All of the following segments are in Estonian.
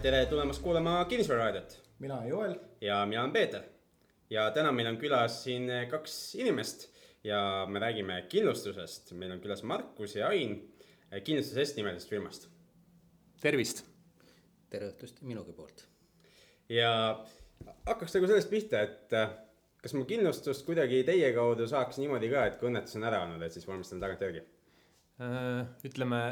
tere tulemast kuulama Kinnisvararaadiot mina olen Joel. ja mina olen Peeter. ja täna meil on külas siin kaks inimest ja me räägime kindlustusest. meil on külas Markus ja Ain Kindlustus nimelisest firmast. tervist. tere õhtust minugi poolt. ja hakkaks nagu sellest pihta, et kas ma kindlustust kuidagi teie kaudu saaks niimoodi ka, et kui õnnetus on ära olnud, et siis vormistan tagantjärgi? Äh, ütleme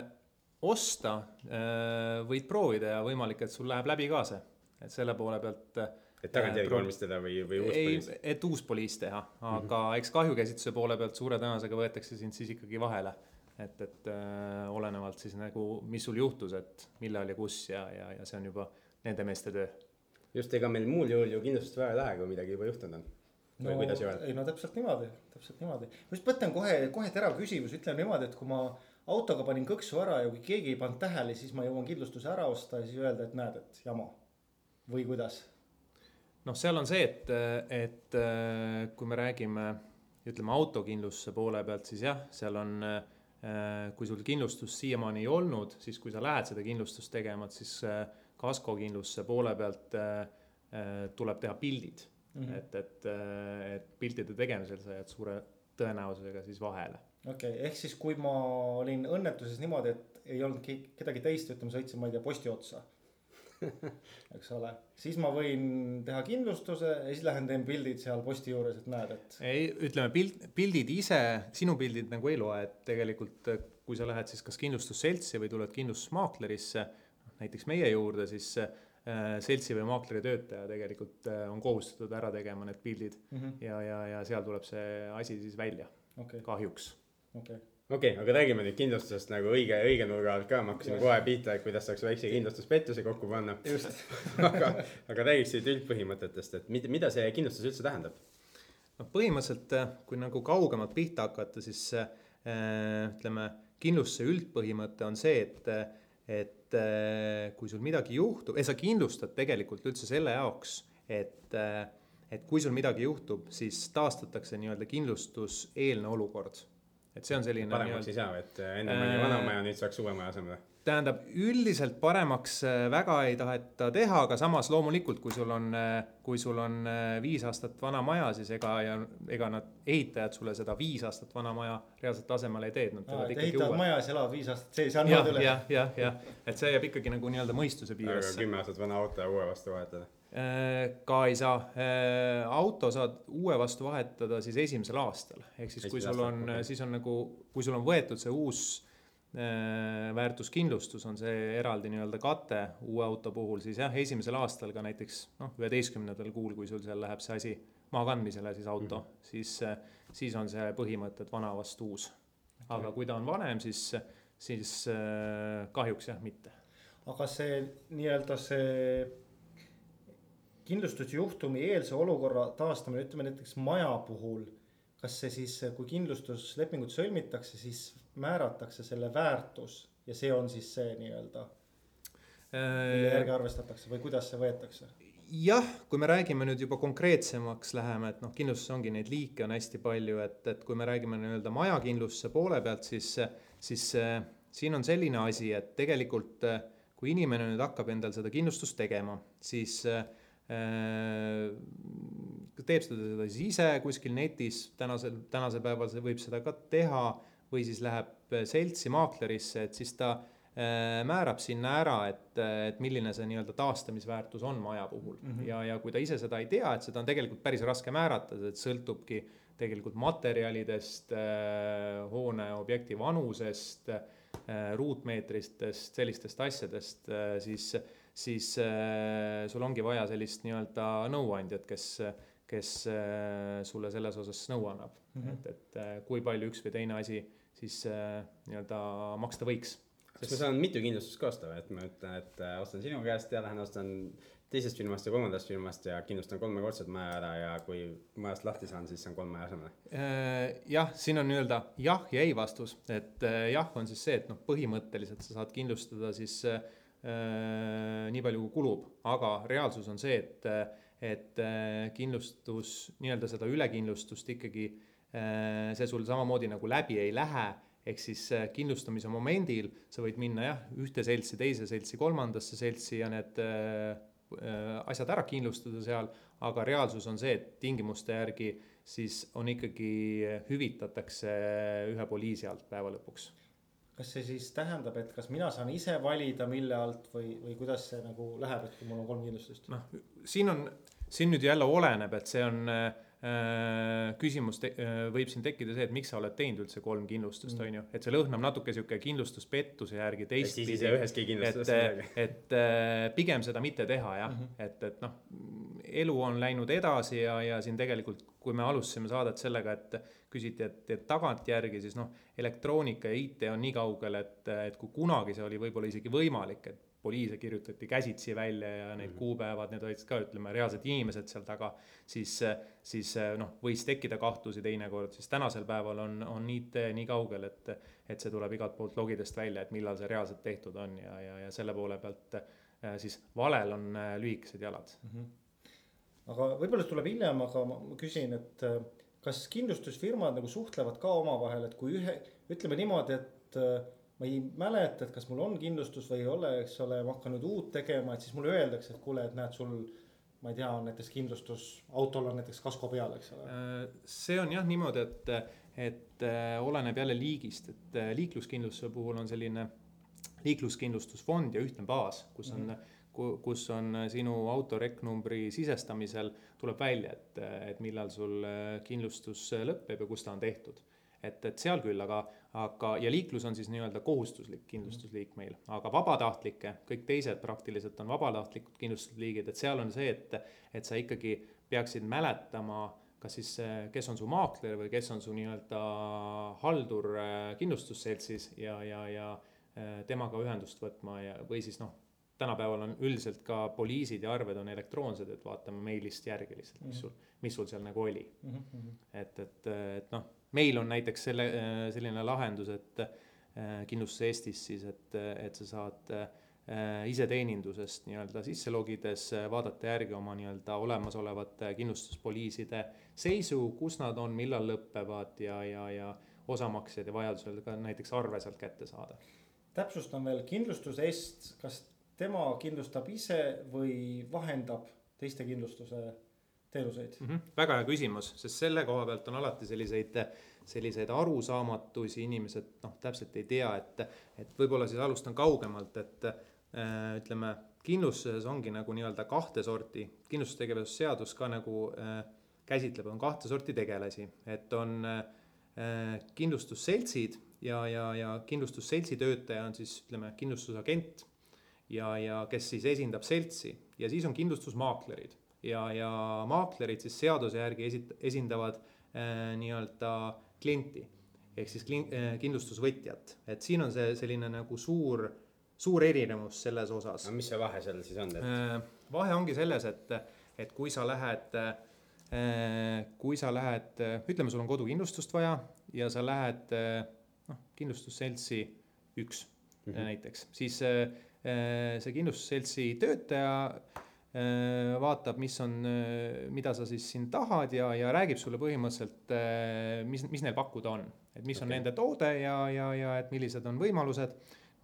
osta äh, võid proovida ja võimalik, et sul läheb läbi ka see, et selle poole pealt. Äh, et tagantjärgi vormistada või, või uus poliis? et uus poliis teha, aga mm -hmm. eks kahjukäsitluse poole pealt suure tõenäosusega võetakse sind siis ikkagi vahele. et, et äh, olenevalt siis nagu, mis sul juhtus, et millal ja kus ja, ja, ja see on juba nende meeste töö. just, ega meil muul juhul ju kindlustust vaja ei lähe, kui midagi juba juhtunud on no, või kuidas Joel? ei no täpselt niimoodi, täpselt niimoodi. ma just mõtlen kohe, kohe terav küsimus, ütlen niimoodi, et kui ma autoga panin kõksu ära ja kui keegi ei pannud tähele, siis ma jõuan kindlustuse ära osta ja siis öelda, et näed, et jama. või kuidas? noh, seal on see, et, et kui me räägime, ütleme autokindlustuse poole pealt, siis jah, seal on, kui sul kindlustust siiamaani ei olnud, siis kui sa lähed seda kindlustust tegema, et siis kaskokindlustuse poole pealt tuleb teha pildid mm. -hmm. et, et, et piltide tegemisel sa jääd suure tõenäosusega siis vahele okei okay,, ehk siis kui ma olin õnnetuses niimoodi, et ei olnud kedagi teist, ütleme, sõitsin, ma ei tea, posti otsa eks ole, siis ma võin teha kindlustuse ja siis lähen teen pildid seal posti juures, et näed, et. ei, ütleme pild, pildid ise, sinu pildid nagu ei loe, et tegelikult kui sa lähed siis kas kindlustusseltsi või tuled kindlustusmaaklerisse, näiteks meie juurde, siis äh, seltsi või maakleri töötaja tegelikult äh, on kohustatud ära tegema need pildid mm -hmm. ja, ja, ja seal tuleb see asi siis välja okay., kahjuks okei. Okay okei okay,, aga räägime nüüd kindlustusest nagu õige, õige nurga alt ka, ma hakkasin kohe pihta, et kuidas saaks väikse kindlustuspettuse kokku panna. aga, aga räägiksid üldpõhimõtetest, et mida, mida see kindlustus üldse tähendab? noh, põhimõtteliselt äh, kui nagu kaugemalt pihta hakata, siis äh, ütleme, kindlustuse üldpõhimõte on see, et, et äh, kui sul midagi juhtub, sa kindlustad tegelikult üldse selle jaoks, et äh, et kui sul midagi juhtub, siis taastatakse nii-öelda kindlustuseelne olukord et see on selline. paremaks ei saa, et äh, enne oli vana maja, nüüd saaks uue maja asemele tähendab, üldiselt paremaks äh, väga ei taheta teha, aga samas loomulikult, kui sul on, äh, kui sul on viis aastat vana maja, siis ega ja ega nad, ehitajad sulle seda viis aastat vana maja reaalselt asemele ei tee, nad teevad ikkagi ehitavad uue. majas, elavad viis aastat sees ja annavad üle. jah, jah, jah, et see jääb ikkagi nagu nii-öelda mõistuse piiresse. aga kümme aastat vana auto ja uue vastu vahetada Äh, ka ei saa, äh, auto saad uue vastu vahetada siis esimesel aastal, ehk siis kui sul on, siis on nagu, kui sul on võetud see uus äh, väärtuskindlustus on see eraldi nii-öelda kate uue auto puhul, siis jah, esimesel aastal ka näiteks noh, üheteistkümnendal kuul, kui sul seal läheb see asi maakandmisele, siis auto mm, -hmm. siis, siis on see põhimõte, et vana vastu uus. aga kui ta on vanem, siis, siis kahjuks jah, mitte. aga see nii-öelda see kindlustusjuhtumi eelse olukorra taastamine, ütleme näiteks maja puhul. kas see siis, kui kindlustuslepingut sõlmitakse, siis määratakse selle väärtus ja see on siis see nii-öelda, mille järgi arvestatakse või kuidas see võetakse? jah, kui me räägime nüüd juba konkreetsemaks läheme, et noh, kindlustuses ongi neid liike on hästi palju, et, et kui me räägime nii-öelda majakindlustuse poole pealt, siis, siis äh, siin on selline asi, et tegelikult äh, kui inimene nüüd hakkab endal seda kindlustust tegema, siis äh, Äh, teeb seda, seda siis ise kuskil netis, tänasel, tänasel päeval võib seda ka teha või siis läheb seltsi maaklerisse, et siis ta äh, määrab sinna ära, et, et milline see nii-öelda taastamisväärtus on maja puhul mm. -hmm. ja, ja kui ta ise seda ei tea, et seda on tegelikult päris raske määrata, et sõltubki tegelikult materjalidest, äh, hoone objekti vanusest, ruutmeetritest, sellistest asjadest, siis siis äh, sul ongi vaja sellist nii-öelda nõuandjat, kes, kes äh, sulle selles osas nõu annab mm. -hmm. et, et äh, kui palju üks või teine asi siis nii-öelda maksta võiks. kas ma saan mitu kindlustust ka osta või, et ma ütlen, et ostan sinu käest ja lähen ostan teisest firmast ja kolmandast firmast ja kindlustan kolmekordselt maja ära ja kui majast lahti saan, siis saan kolm maja asemele jah, siin on nii-öelda jah ja ei vastus, et jah on siis see, et noh, põhimõtteliselt sa saad kindlustada siis Äh, nii palju kui kulub, aga reaalsus on see, et, et äh, kindlustus, nii-öelda seda ülekindlustust ikkagi äh, see sul samamoodi nagu läbi ei lähe, ehk siis äh, kindlustamise momendil sa võid minna jah, ühte seltsi, teise seltsi, kolmandasse seltsi ja need äh, äh, asjad ära kindlustada seal, aga reaalsus on see, et tingimuste järgi siis on ikkagi, hüvitatakse ühe poliisi alt päeva lõpuks kas see siis tähendab, et kas mina saan ise valida, mille alt või, või kuidas see nagu läheb, et kui mul on kolm kindlustust? noh, siin on, siin nüüd jälle oleneb, et see on äh, küsimus te, äh, võib siin tekkida see, et miks sa oled teinud üldse kolm kindlustust mm., on ju, et see lõhnab natuke sihuke kindlustuspettuse järgi teistpidi. siis ei saa üheski kindlustuses midagi. et äh, pigem seda mitte teha jah mm, -hmm. et, et noh, elu on läinud edasi ja, ja siin tegelikult, kui me alustasime saadet sellega, et küsiti, et, et tagantjärgi siis noh, elektroonika ja IT on nii kaugel, et, et kui kunagi see oli võib-olla isegi võimalik, et poliise kirjutati käsitsi välja ja need mm -hmm. kuupäevad, need olid ka ütleme reaalsed inimesed seal taga. siis, siis noh, võis tekkida kahtlusi teinekord, siis tänasel päeval on, on IT nii kaugel, et, et see tuleb igalt poolt logidest välja, et millal see reaalselt tehtud on ja, ja, ja selle poole pealt äh, siis valel on äh, lühikesed jalad mm. -hmm. aga võib-olla tuleb hiljem, aga ma küsin, et äh, kas kindlustusfirmad nagu suhtlevad ka omavahel, et kui ühe, ütleme niimoodi, et ma ei mäleta, et kas mul on kindlustus või ei ole, eks ole, ma hakkan nüüd uut tegema, et siis mulle öeldakse, et kuule, et näed, sul ma ei tea, on näiteks kindlustus, autol on näiteks kasko peal, eks ole. Äh, see on jah niimoodi, et, et äh, oleneb jälle liigist, et äh, liikluskindlustuse puhul on selline liikluskindlustusfond ja ühtne baas, kus on mm, -hmm. Kus on sinu auto reknumbri sisestamisel tuleb välja, et, et millal sul kindlustus lõpeb ja kus ta on tehtud. Et, et seal küll, aga, aga ja liiklus on siis nii-öelda kohustuslik kindlustusliik meil, aga vabatahtlikke, kõik teised praktiliselt on vabatahtlikud kindlustusliigid, et seal on see, et, et sa ikkagi peaksid mäletama, kas siis, kes on su maakler või kes on su nii-öelda haldur äh, kindlustusseltsis ja, ja, ja äh, temaga ühendust võtma ja, või siis noh, tänapäeval on üldiselt ka poliisid ja arved on elektroonsed, et vaatame meilist järgi lihtsalt, mis sul, mis sul seal nagu oli mm. -hmm. et, et, et noh meil on näiteks selle, äh, selline lahendus, et äh, kindlustus Eestis siis, et, et sa saad äh, iseteenindusest nii-öelda sisse logides vaadata järgi oma nii-öelda olemasolevate kindlustuspoliiside seisu, kus nad on, millal lõpevad ja, ja, ja osamaksed ja vajadusel ka näiteks arve sealt kätte saada. täpsustan veel, kindlustus Est, kas tema kindlustab ise või vahendab teiste kindlustuse teenuseid mm? -hmm. väga hea küsimus, sest selle koha pealt on alati selliseid, selliseid arusaamatusi, inimesed noh, täpselt ei tea, et, et võib-olla siis alustan kaugemalt, et äh, ütleme, kindlustuses ongi nagu nii-öelda kahte sorti, kindlustustegevuse seadus ka nagu äh, käsitleb, on kahte sorti tegelasi, et on äh, kindlustusseltsid ja, ja, ja kindlustusseltsi töötaja on siis ütleme, kindlustusagent ja, ja kes siis esindab seltsi ja siis on kindlustusmaaklerid ja, ja maaklerid siis seaduse järgi esit-, esindavad äh, nii-öelda klienti ehk siis klin-, äh, kindlustusvõtjat, et siin on see selline nagu suur, suur erinevus selles osas. no mis see vahe seal siis on et...? Äh, vahe ongi selles, et, et kui sa lähed äh,, kui sa lähed, ütleme, sul on kodukindlustust vaja ja sa lähed noh, kindlustusseltsi üks mm -hmm. näiteks, siis see kindlustusseltsi töötaja Äh, vaatab, mis on, äh, mida sa siis siin tahad ja, ja räägib sulle põhimõtteliselt, äh, mis, mis neil pakkuda on. et mis okay. on nende toode ja, ja, ja et millised on võimalused.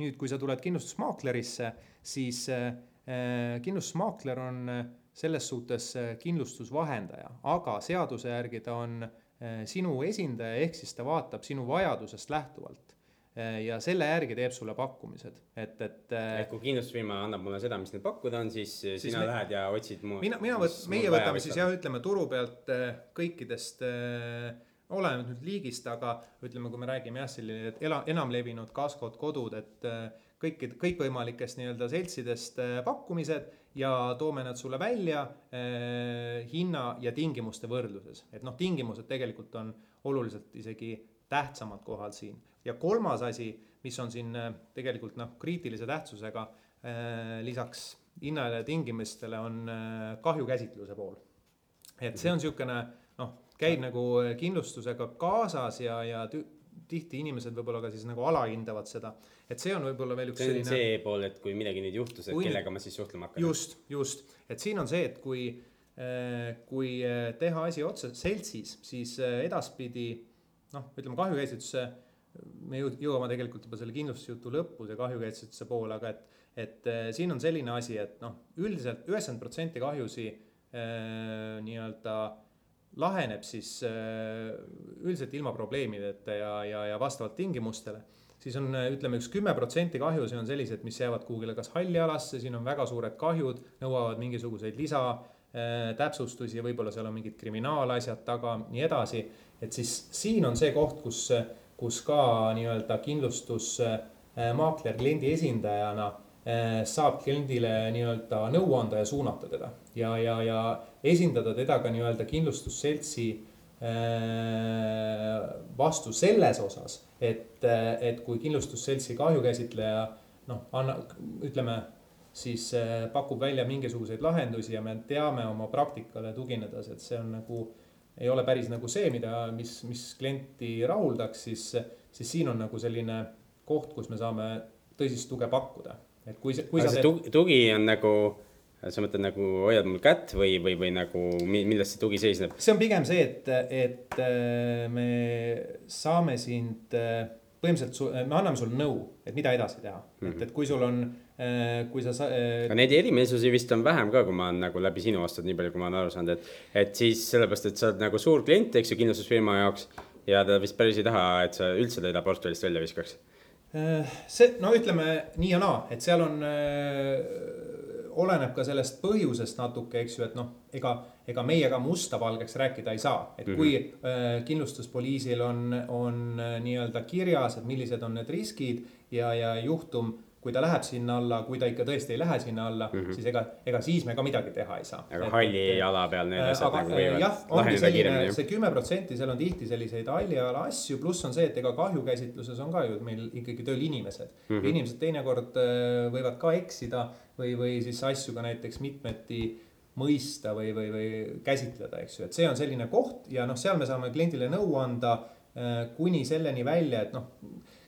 nüüd, kui sa tuled kindlustusmaaklerisse, siis äh, kindlustusmaakler on selles suhtes kindlustusvahendaja, aga seaduse järgi ta on äh, sinu esindaja, ehk siis ta vaatab sinu vajadusest lähtuvalt Äh, ja selle järgi teeb sulle pakkumised, et, et. Äh, et kui kindlustusfirma annab mulle seda, mis neil pakkuda on, siis, siis sina me, lähed ja otsid mu. mina, mina võt-, meie võtame siis jah, ütleme turu pealt äh, kõikidest oleneb nüüd liigist, aga ütleme, kui me räägime jah, selline ela-, enamlevinud kaskod, kodud, et kõikid, kõikvõimalikest nii-öelda seltsidest pakkumised ja toome nad sulle välja eh, hinna ja tingimuste võrdluses. et noh, tingimused tegelikult on oluliselt isegi tähtsamad kohal siin ja kolmas asi, mis on siin äh, tegelikult noh, kriitilise tähtsusega äh, lisaks hinnale ja tingimustele, on äh, kahjukäsitluse pool. et see on niisugune noh, käib nagu kindlustusega kaasas ja, ja tihti inimesed võib-olla ka siis nagu alahindavad seda, et see on võib-olla veel üks see on selline. see pool, et kui midagi nüüd juhtus, et kui... kellega ma siis suhtlema hakkan. just, just, et siin on see, et kui, kui teha asi otse seltsis, siis edaspidi noh, ütleme kahjukäsitluse me jõu- jõuame tegelikult juba selle kindlustusjutu lõppu, see kahjukäitsuse poole, aga et, et äh, siin on selline asi, et noh, üldiselt üheksakümmend protsenti kahjusi äh, nii-öelda laheneb siis äh, üldiselt ilma probleemideta ja, ja, ja vastavalt tingimustele siis on, ütleme üks kümme protsenti kahjusid on sellised, mis jäävad kuhugile kas halli alasse, siin on väga suured kahjud, nõuavad mingisuguseid lisa äh, võib-olla seal on mingid kriminaalasjad taga, nii edasi. et siis siin on see koht, kus, kus ka nii-öelda kindlustusmaakler kliendi esindajana äh, saab kliendile nii-öelda nõu anda ja suunata teda. Ja, ja, ja esindada teda ka nii-öelda kindlustusseltsi äh, vastu selles osas et, et kui kindlustusseltsi kahjukäsitleja noh, anna, ütleme siis äh, pakub välja mingisuguseid lahendusi ja me teame oma praktikale tuginedes, et see on nagu, ei ole päris nagu see, mida, mis, mis klienti rahuldaks, siis, siis siin on nagu selline koht, kus me saame tõsist tuge pakkuda. et kui see, kui aga see teed... tugi on nagu sa mõtled nagu hoiad mul kätt või, või, või nagu milles see tugi seisneb? see on pigem see, et, et äh, me saame sind, äh, põhimõtteliselt me anname sulle nõu, et mida edasi teha mm, -hmm. et, et kui sul on, kui sa. aga neid erimeelsusi vist on vähem ka, kui ma olen nagu läbi sinu aastad, nii palju, kui ma olen aru saanud, et, et siis sellepärast, et sa oled nagu suur klient, eks ju, kindlustusfirma jaoks ja ta vist päris ei taha, et sa üldse teda portfellist välja viskaks see, no ütleme nii ja naa, et seal on oleneb ka sellest põhjusest natuke, eks ju, et noh, ega, ega meie ka musta-valgeks rääkida ei saa. et kui mm -hmm. äh, kindlustuspoliisil on, on äh, nii-öelda kirjas, et millised on need riskid ja, ja juhtum kui ta läheb sinna alla, kui ta ikka tõesti ei lähe sinna alla mm, -hmm. siis ega, ega siis me ka midagi teha ei saa. aga halli jala peal need asjad nagu võivad jah, ongi selline, see kümme protsenti, seal on tihti selliseid halli jala asju, pluss on see, et ega kahjukäsitluses on ka ju meil ikkagi tööl inimesed mm. -hmm. ja inimesed teinekord äh, võivad ka eksida või, või siis asju ka näiteks mitmeti mõista või, või, või käsitleda, eks ju, et see on selline koht ja noh, seal me saame kliendile nõu anda äh, kuni selleni välja, et noh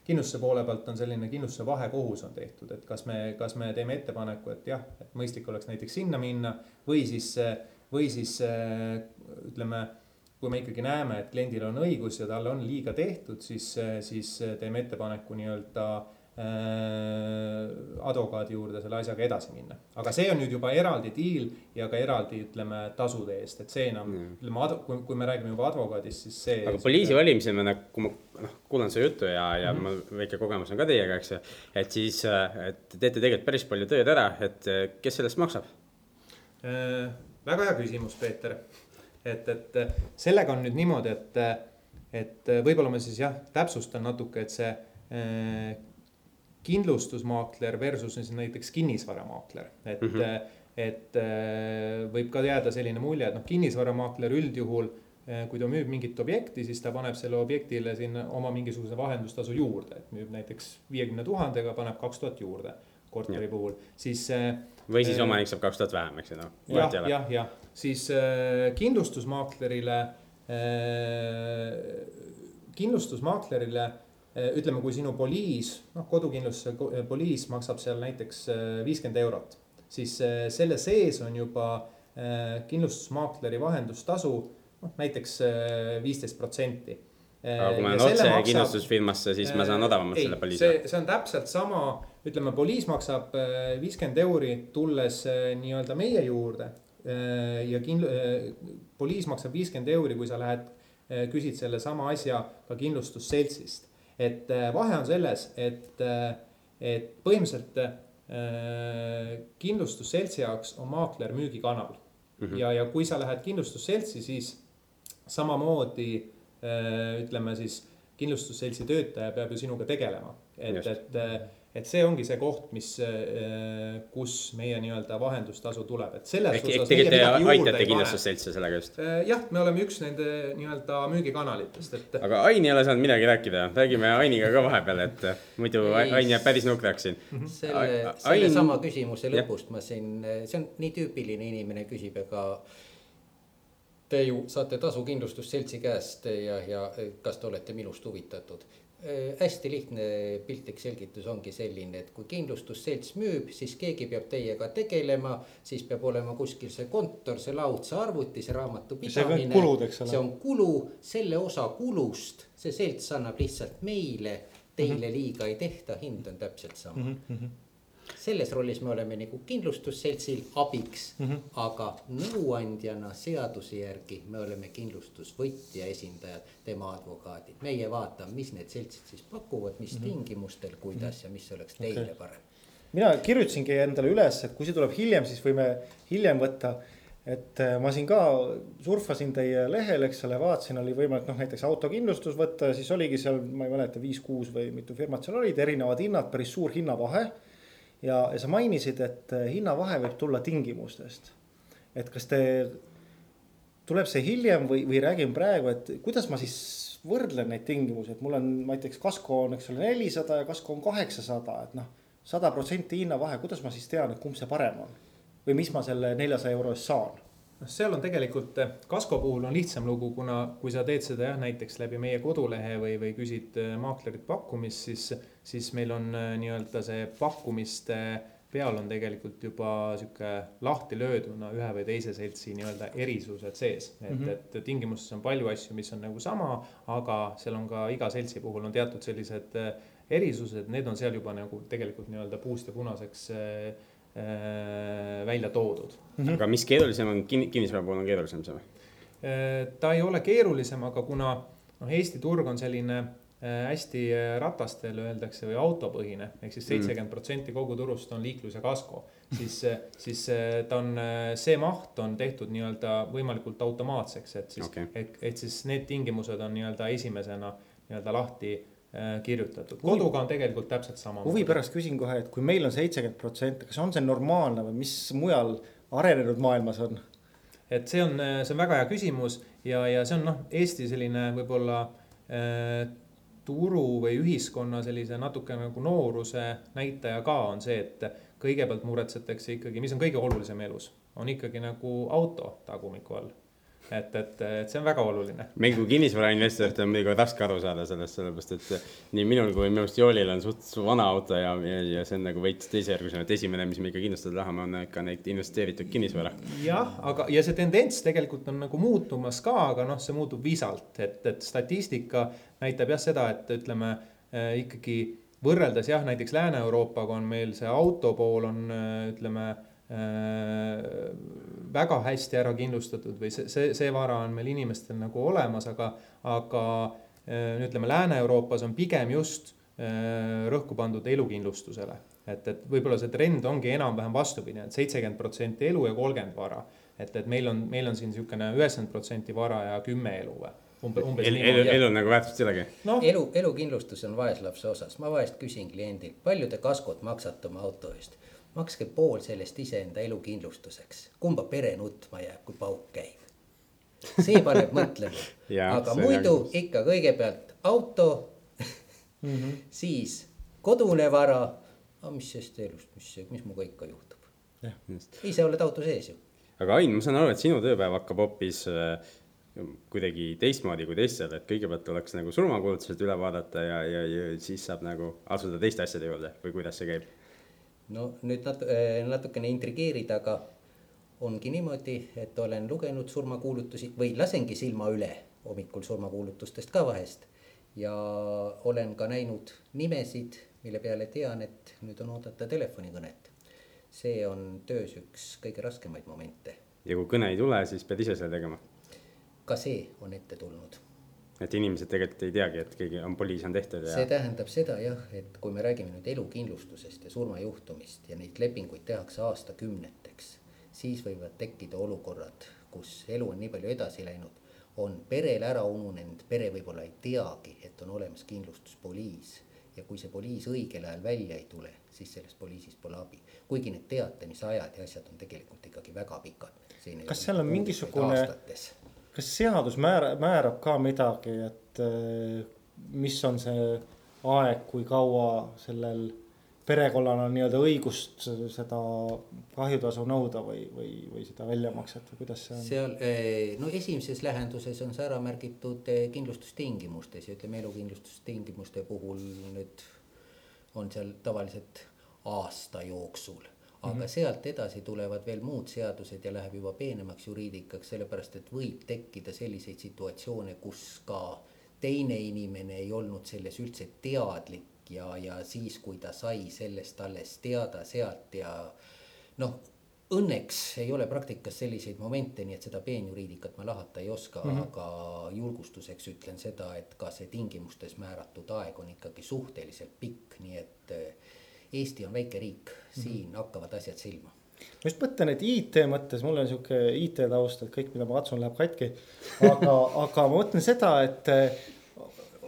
kindlustuse poole pealt on selline kindlustuse vahekohus on tehtud, et kas me, kas me teeme ettepaneku, et jah, et mõistlik oleks näiteks sinna minna või siis, või siis ütleme, kui me ikkagi näeme, et kliendil on õigus ja talle on liiga tehtud, siis, siis teeme ettepaneku nii-öelda advokaadi juurde selle asjaga edasi minna. aga see on nüüd juba eraldi deal ja ka eraldi ütleme tasude eest, et see enam mm. ütleme, kui, kui me räägime juba advokaadist, siis see. aga poliisi valimisel ma nagu, kui ma noh, kuulan su juttu ja, ja mm -hmm. mul väike kogemus on ka teiega, eks ju. et siis, et teete tegelikult päris palju tööd ära, et kes sellest maksab äh,? väga hea küsimus, Peeter. et, et sellega on nüüd niimoodi, et, et võib-olla ma siis jah, täpsustan natuke, et see äh, kindlustusmaakler versus näiteks kinnisvaramaakler, et mm. -hmm. et äh, võib ka jääda selline mulje, et noh, kinnisvaramaakler üldjuhul äh, kui ta müüb mingit objekti, siis ta paneb selle objektile sinna oma mingisuguse vahendustasu juurde, et müüb näiteks viiekümne tuhandega, paneb kaks tuhat juurde korteri ja. puhul, siis. või siis omanik saab kaks tuhat vähem, eks ju noh. jah, jah, jah, siis äh, kindlustusmaaklerile äh,, kindlustusmaaklerile Äh, ütleme, kui sinu poliis, noh, kodukindlustuse äh, poliis maksab seal näiteks äh, viiskümmend eurot, siis selle sees on juba kindlustusmaakleri vahendustasu, noh, näiteks viisteist protsenti aga kui ma lähen otse maksab, kindlustusfirmasse, siis ma saan odavamalt selle poliisi. see, see on täpselt sama, ütleme, poliis maksab viiskümmend euri, tulles nii-öelda meie juurde. ja kindlu-, poliis maksab viiskümmend euri, kui sa lähed, küsid sellesama asja ka kindlustusseltsist et äh, vahe on selles, et, äh, et põhimõtteliselt äh, kindlustusseltsi jaoks on maakler müügikanal mm. -hmm. ja, ja kui sa lähed kindlustusseltsi, siis samamoodi ütleme siis kindlustusseltsi töötaja peab ju sinuga tegelema, et, et et see ongi see koht, mis, äh, kus meie nii-öelda vahendustasu tuleb, et selles ehk, osas. tegelikult te aitate kindlustusseltse sellega just? Äh, jah, me oleme üks nende nii-öelda müügikanalitest, et. aga Ain ei ole saanud midagi rääkida, räägime Ainiga ka vahepeal, et muidu ei, Ain jääb päris nukraks siin. Mhm. selle, sellesama küsimuse lõpust ma siin, see on nii tüüpiline, inimene küsib, ega te ju saate tasu kindlustusseltsi käest ja, ja kas te olete minust huvitatud hästi lihtne piltlik selgitus ongi selline, et kui kindlustusselts müüb, siis keegi peab teiega tegelema, siis peab olema kuskil see kontor, see laud, see arvuti, see raamatupidamine. see on kulu, selle osa kulust see selts annab lihtsalt meile, teile -hmm. liiga ei tehta, hind on täpselt sama mm. -hmm selles rollis me oleme nagu kindlustusseltsil abiks mm, -hmm. aga nõuandjana seaduse järgi me oleme kindlustusvõtja esindajad, tema advokaadid. meie vaatame, mis need seltsid siis pakuvad, mis mm -hmm. tingimustel, kuidas mm -hmm. ja mis oleks teile okay. parem. mina kirjutasingi endale üles, et kui see tuleb hiljem, siis võime hiljem võtta et äh, ma siin ka surfasin teie lehel, eks ole, vaatasin, oli võimalik noh, näiteks autokindlustus võtta ja siis oligi seal, ma ei mäleta, viis-kuus või mitu firmat seal olid, erinevad hinnad, päris suur hinnavahe ja, ja sa mainisid, et äh, hinnavahe võib tulla tingimustest. et kas te, tuleb see hiljem või, või räägin praegu, et kuidas ma siis võrdlen neid tingimusi, et mul on näiteks kasko on, eks ole, nelisada ja kasko on kaheksasada, et noh, sada protsenti hinnavahe, kuidas ma siis tean, et kumb see parem on? või mis ma selle neljasaja euro eest saan? noh, seal on tegelikult eh, kasko puhul on lihtsam lugu, kuna kui sa teed seda jah, näiteks läbi meie kodulehe või, või küsid eh, maaklerilt pakkumist, siis, siis meil on eh, nii-öelda see pakkumiste peal on tegelikult juba sihuke lahti lööduna ühe või teise seltsi nii-öelda erisused sees. et mm, -hmm. et tingimustes on palju asju, mis on nagu sama, aga seal on ka iga seltsi puhul on teatud sellised erisused, need on seal juba nagu tegelikult nii-öelda puust ja punaseks Äh, välja toodud mm. -hmm. aga mis keerulisem on kin-, kinnisvara puhul on keerulisem see või? Äh, ta ei ole keerulisem, aga kuna noh, Eesti turg on selline äh, hästi ratastel öeldakse või autopõhine ehk siis mhm. seitsekümmend protsenti kogu turust on liiklus ja kasko. siis, siis ta on, see maht on tehtud nii-öelda võimalikult automaatseks, et siis okay., et, et siis need tingimused on nii-öelda esimesena nii-öelda lahti Äh, kirjutatud, koduga on tegelikult täpselt sama. huvi pärast küsin kohe, et kui meil on seitsekümmend protsenti, kas on see normaalne või mis mujal arenenud maailmas on? et see on, see on väga hea küsimus ja, ja see on noh, Eesti selline võib-olla äh, turu või ühiskonna sellise natuke nagu nooruse näitaja ka on see, et kõigepealt muretsetakse ikkagi, mis on kõige olulisem elus, on ikkagi nagu auto tagumiku all et, et, et see on väga oluline. meil kui kinnisvarainvestoritel on muidugi raske aru saada sellest, sellepärast et nii minul kui minu arust Joolil on suht vana auto ja, ja, ja see on nagu veits teisejärgulisem, et esimene, mis me ikka kindlustada tahame, on ikka neid investeeritud kinnisvara. jah, aga, ja see tendents tegelikult on nagu muutumas ka, aga noh, see muutub visalt, et, et statistika näitab jah seda, et ütleme äh, ikkagi võrreldes jah, näiteks Lääne-Euroopaga on meil see auto pool on äh, ütleme väga hästi ära kindlustatud või see, see, see vara on meil inimestel nagu olemas, aga, aga äh, ütleme, Lääne-Euroopas on pigem just äh, rõhku pandud elukindlustusele. et, et võib-olla see trend ongi enam-vähem vastupidi, et seitsekümmend protsenti elu ja kolmkümmend vara. et, et meil on, meil on siin niisugune üheksakümmend protsenti vara ja kümme elu või? Umbe, umbes El, elu, elu nagu väärtust ei olegi no.. elu, elukindlustus on vaeslapse osas, ma vahest küsin kliendilt, palju te kaskot maksate oma auto eest makske pool sellest iseenda elukindlustuseks, kumba pere nutma jääb, kui pauk käib. see paneb mõtlema aga muidu ikka kõigepealt auto mm, -hmm. siis kodune vara. aga mis sest elust, mis, mis minuga ikka juhtub. ise oled auto sees ju. aga Ain, ma saan aru, et sinu tööpäev hakkab hoopis äh, kuidagi teistmoodi kui teistel, et kõigepealt tuleks nagu surmakuulutused üle vaadata ja, ja, ja siis saab nagu asuda teiste asjade juurde või kuidas see käib? No nüüd nat-, äh, natukene intrigeerida, aga ongi niimoodi, et olen lugenud surmakuulutusi või lasengi silma üle hommikul surmakuulutustest ka vahest. ja olen ka näinud nimesid, mille peale tean, et nüüd on oodata telefonikõnet. see on töös üks kõige raskemaid momente. ja kui kõne ei tule, siis pead ise seda tegema? ka see on ette tulnud et inimesed tegelikult ei teagi, et keegi on poliis on tehtud ja. see tähendab seda jah, et kui me räägime nüüd elukindlustusest ja surmajuhtumist ja neid lepinguid tehakse aastakümneteks, siis võivad tekkida olukorrad, kus elu on nii palju edasi läinud, on perel ära ununenud, pere võib-olla ei teagi, et on olemas kindlustuspoliis ja kui see poliis õigel ajal välja ei tule, siis sellest poliisist pole abi. kuigi need teatamisajad ja asjad on tegelikult ikkagi väga pikad. kas seal on mingisugune kas seadus määra-, määrab ka midagi, et äh, mis on see aeg, kui kaua sellel perekonnal on nii-öelda õigust seda kahjutasu nõuda või, või, või seda väljamakset või kuidas see on? seal, eh, no esimeses lähenduses on see ära märgitud eh, kindlustustingimustes ja ütleme, elukindlustustingimuste puhul nüüd on seal tavaliselt aasta jooksul aga mm -hmm. sealt edasi tulevad veel muud seadused ja läheb juba peenemaks juriidikaks, sellepärast et võib tekkida selliseid situatsioone, kus ka teine inimene ei olnud selles üldse teadlik ja, ja siis, kui ta sai sellest alles teada sealt ja noh, õnneks ei ole praktikas selliseid momente, nii et seda peenjuriidikat ma lahata ei oska mm, -hmm. aga julgustuseks ütlen seda, et ka see tingimustes määratud aeg on ikkagi suhteliselt pikk, nii et Eesti on väike riik, siin mm -hmm. hakkavad asjad silma ma just mõtlen, et IT mõttes, mul on sihuke IT taust, et kõik, mida ma katsun, läheb katki. aga, aga ma mõtlen seda, et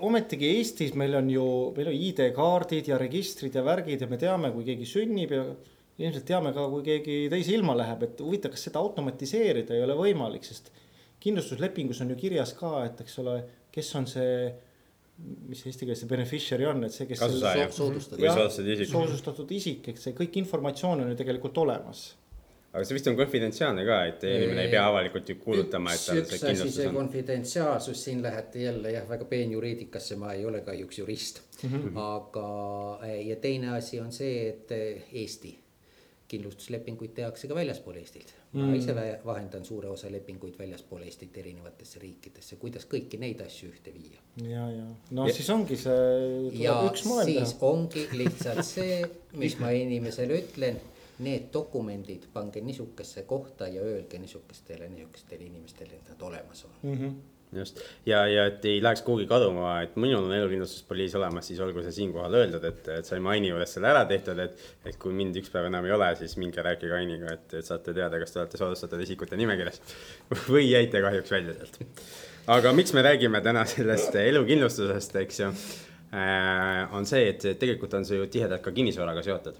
ometigi Eestis meil on ju, meil on ID-kaardid ja registrid ja värgid ja me teame, kui keegi sünnib ja ilmselt teame ka, kui keegi teise ilma läheb, et huvitav, kas seda automatiseerida ei ole võimalik, sest kindlustuslepingus on ju kirjas ka, et eks ole, kes on see mis eesti keeles see beneficiary on, et see, kes. kasusaaja soodustatud. või soodustatud isik. soodustatud isik, eks see kõik informatsioon on ju tegelikult olemas aga see vist on konfidentsiaalne ka, et inimene ei pea avalikult ju kuulutama, et tal see kindlustus on. konfidentsiaalsus, siin lähete jälle jah, väga peenjuriidikasse, ma ei ole kahjuks jurist mm. -hmm. aga, ja teine asi on see, et Eesti kindlustuslepinguid tehakse ka väljaspool Eestilt. ma mm. ise vahendan suure osa lepinguid väljaspool Eestit erinevatesse riikidesse, kuidas kõiki neid asju ühte viia. ja, ja no ja. siis ongi see. ja siis teha. ongi lihtsalt see, mis ma inimesele ütlen need dokumendid pange niisugusesse kohta ja öelge niisugustele, niisugustele inimestele, et nad olemas on mm. -hmm just ja, ja et ei läheks kuhugi kaduma, et minul on elukindlustuspoliis olemas, siis olgu see siinkohal öeldud, et, et sai Maini juures selle ära tehtud, et. et kui mind üks päev enam ei ole, siis minge rääkige Ainiga, et, et saate teada, kas te olete soodustatud isikute nimekirjas või jäite kahjuks välja sealt. aga miks me räägime täna sellest elukindlustusest, eks ju äh,, on see, et tegelikult on see ju tihedalt ka kinnisvaraga seotud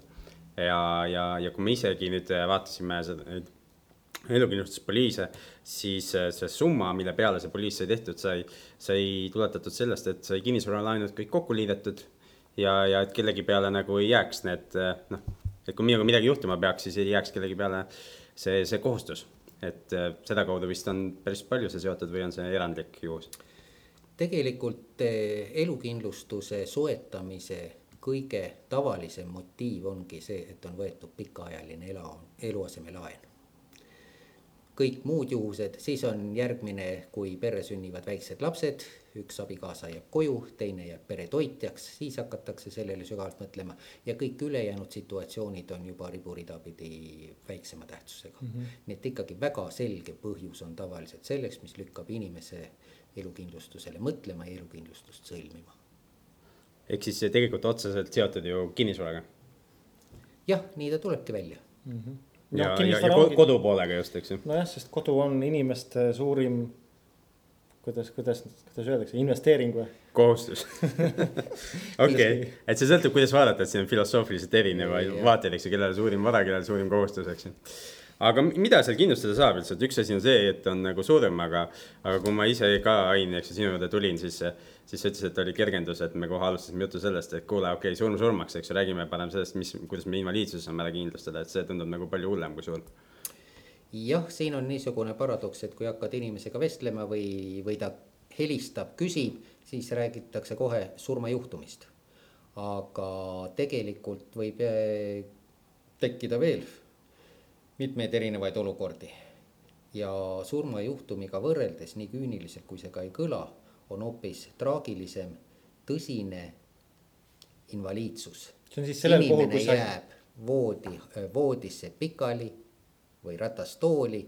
ja, ja, ja kui me isegi nüüd vaatasime seda, elukindlustuspoliise, siis äh, see summa, mille peale see poliis sai tehtud, sai, sai tuletatud sellest, et sai kinnisvaralaenud kõik kokku liidetud ja, ja et kellegi peale nagu ei jääks need äh, noh, et kui minuga midagi juhtuma peaks, siis ei jääks kellegi peale see, see kohustus. et äh, sedakaudu vist on päris palju see seotud või on see erandlik juhus? tegelikult elukindlustuse soetamise kõige tavalisem motiiv ongi see, et on võetud pikaajaline ela, eluasemelaen. Kõik muud juhused, siis on järgmine, kui perre sünnivad väiksed lapsed, üks abikaasa jääb koju, teine jääb pere toitjaks, siis hakatakse sellele sügavalt mõtlema. ja kõik ülejäänud situatsioonid on juba riburida pidi väiksema tähtsusega mm. -hmm. nii et ikkagi väga selge põhjus on tavaliselt selleks, mis lükkab inimese elukindlustusele mõtlema ja elukindlustust sõlmima ehk siis see tegelikult otseselt seotud ju kinnisvaraga. jah, nii ta tulebki välja mm. -hmm. No, ja, ja, ja ongi... kodu poolega just, eks ju. nojah, sest kodu on inimeste suurim, kuidas, kuidas, kuidas öeldakse, investeering või? kohustus okei et see sõltub, kuidas vaadata, et siin on filosoofiliselt erinevaid vaateid, eks ju, kellel suurim vara, kellel suurim kohustus, eks ju aga mida seal kindlustada saab üldse, et üks asi on see, et on nagu suurem, aga, aga kui ma ise ka, Ain, eks ju, sinu juurde tulin, siis, siis sa ütlesid, et oli kergendus, et me kohe alustasime juttu sellest, et kuule, okei okay,, surm surmaks, eks ju, räägime parem sellest, mis, kuidas me invaliidsuse saame ära kindlustada, et see tundub nagu palju hullem kui surm jah, siin on niisugune paradoks, et kui hakkad inimesega vestlema või, või ta helistab, küsib, siis räägitakse kohe surmajuhtumist. aga tegelikult võib eh, tekkida veel mitmeid erinevaid olukordi. ja surmajuhtumiga võrreldes, nii küüniliselt kui see ka ei kõla, on hoopis traagilisem tõsine invaliidsus. see on siis sellel puhul, kui sa. jääb voodi, voodisse pikali või ratastooli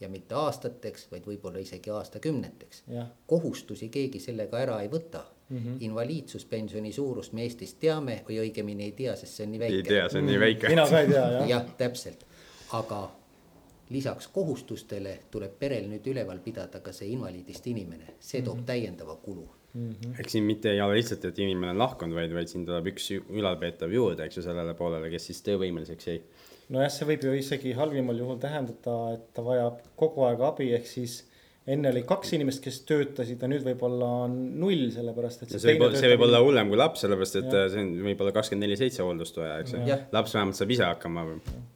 ja mitte aastateks, vaid võib-olla isegi aastakümneteks. kohustusi keegi sellega ära ei võta mm -hmm. invaliidsuspensioni suurust me Eestis teame või õigemini ei tea, sest see on nii väike. ei tea, see on nii väike. mina ka ei tea jah. jah, täpselt aga lisaks kohustustele tuleb perel nüüd üleval pidada ka see invaliidist inimene, see toob mm -hmm. täiendava kulu mm. -hmm. eks siin mitte ei ole lihtsalt, et inimene on lahkunud, vaid, vaid siin tuleb üks ülalpeetav juurde, eks ju, sellele poolele, kes siis töövõimeliseks jäi. nojah, see võib ju isegi halvimal juhul tähendada, et ta vajab kogu aeg abi, ehk siis enne oli kaks inimest, kes töötasid ja nüüd võib-olla on null, sellepärast et. see võib, see võib olla hullem kui laps, sellepärast et ja. see on võib-olla kakskümmend neli seitse hooldustoja, eks ju. laps vähemalt saab ise hakkama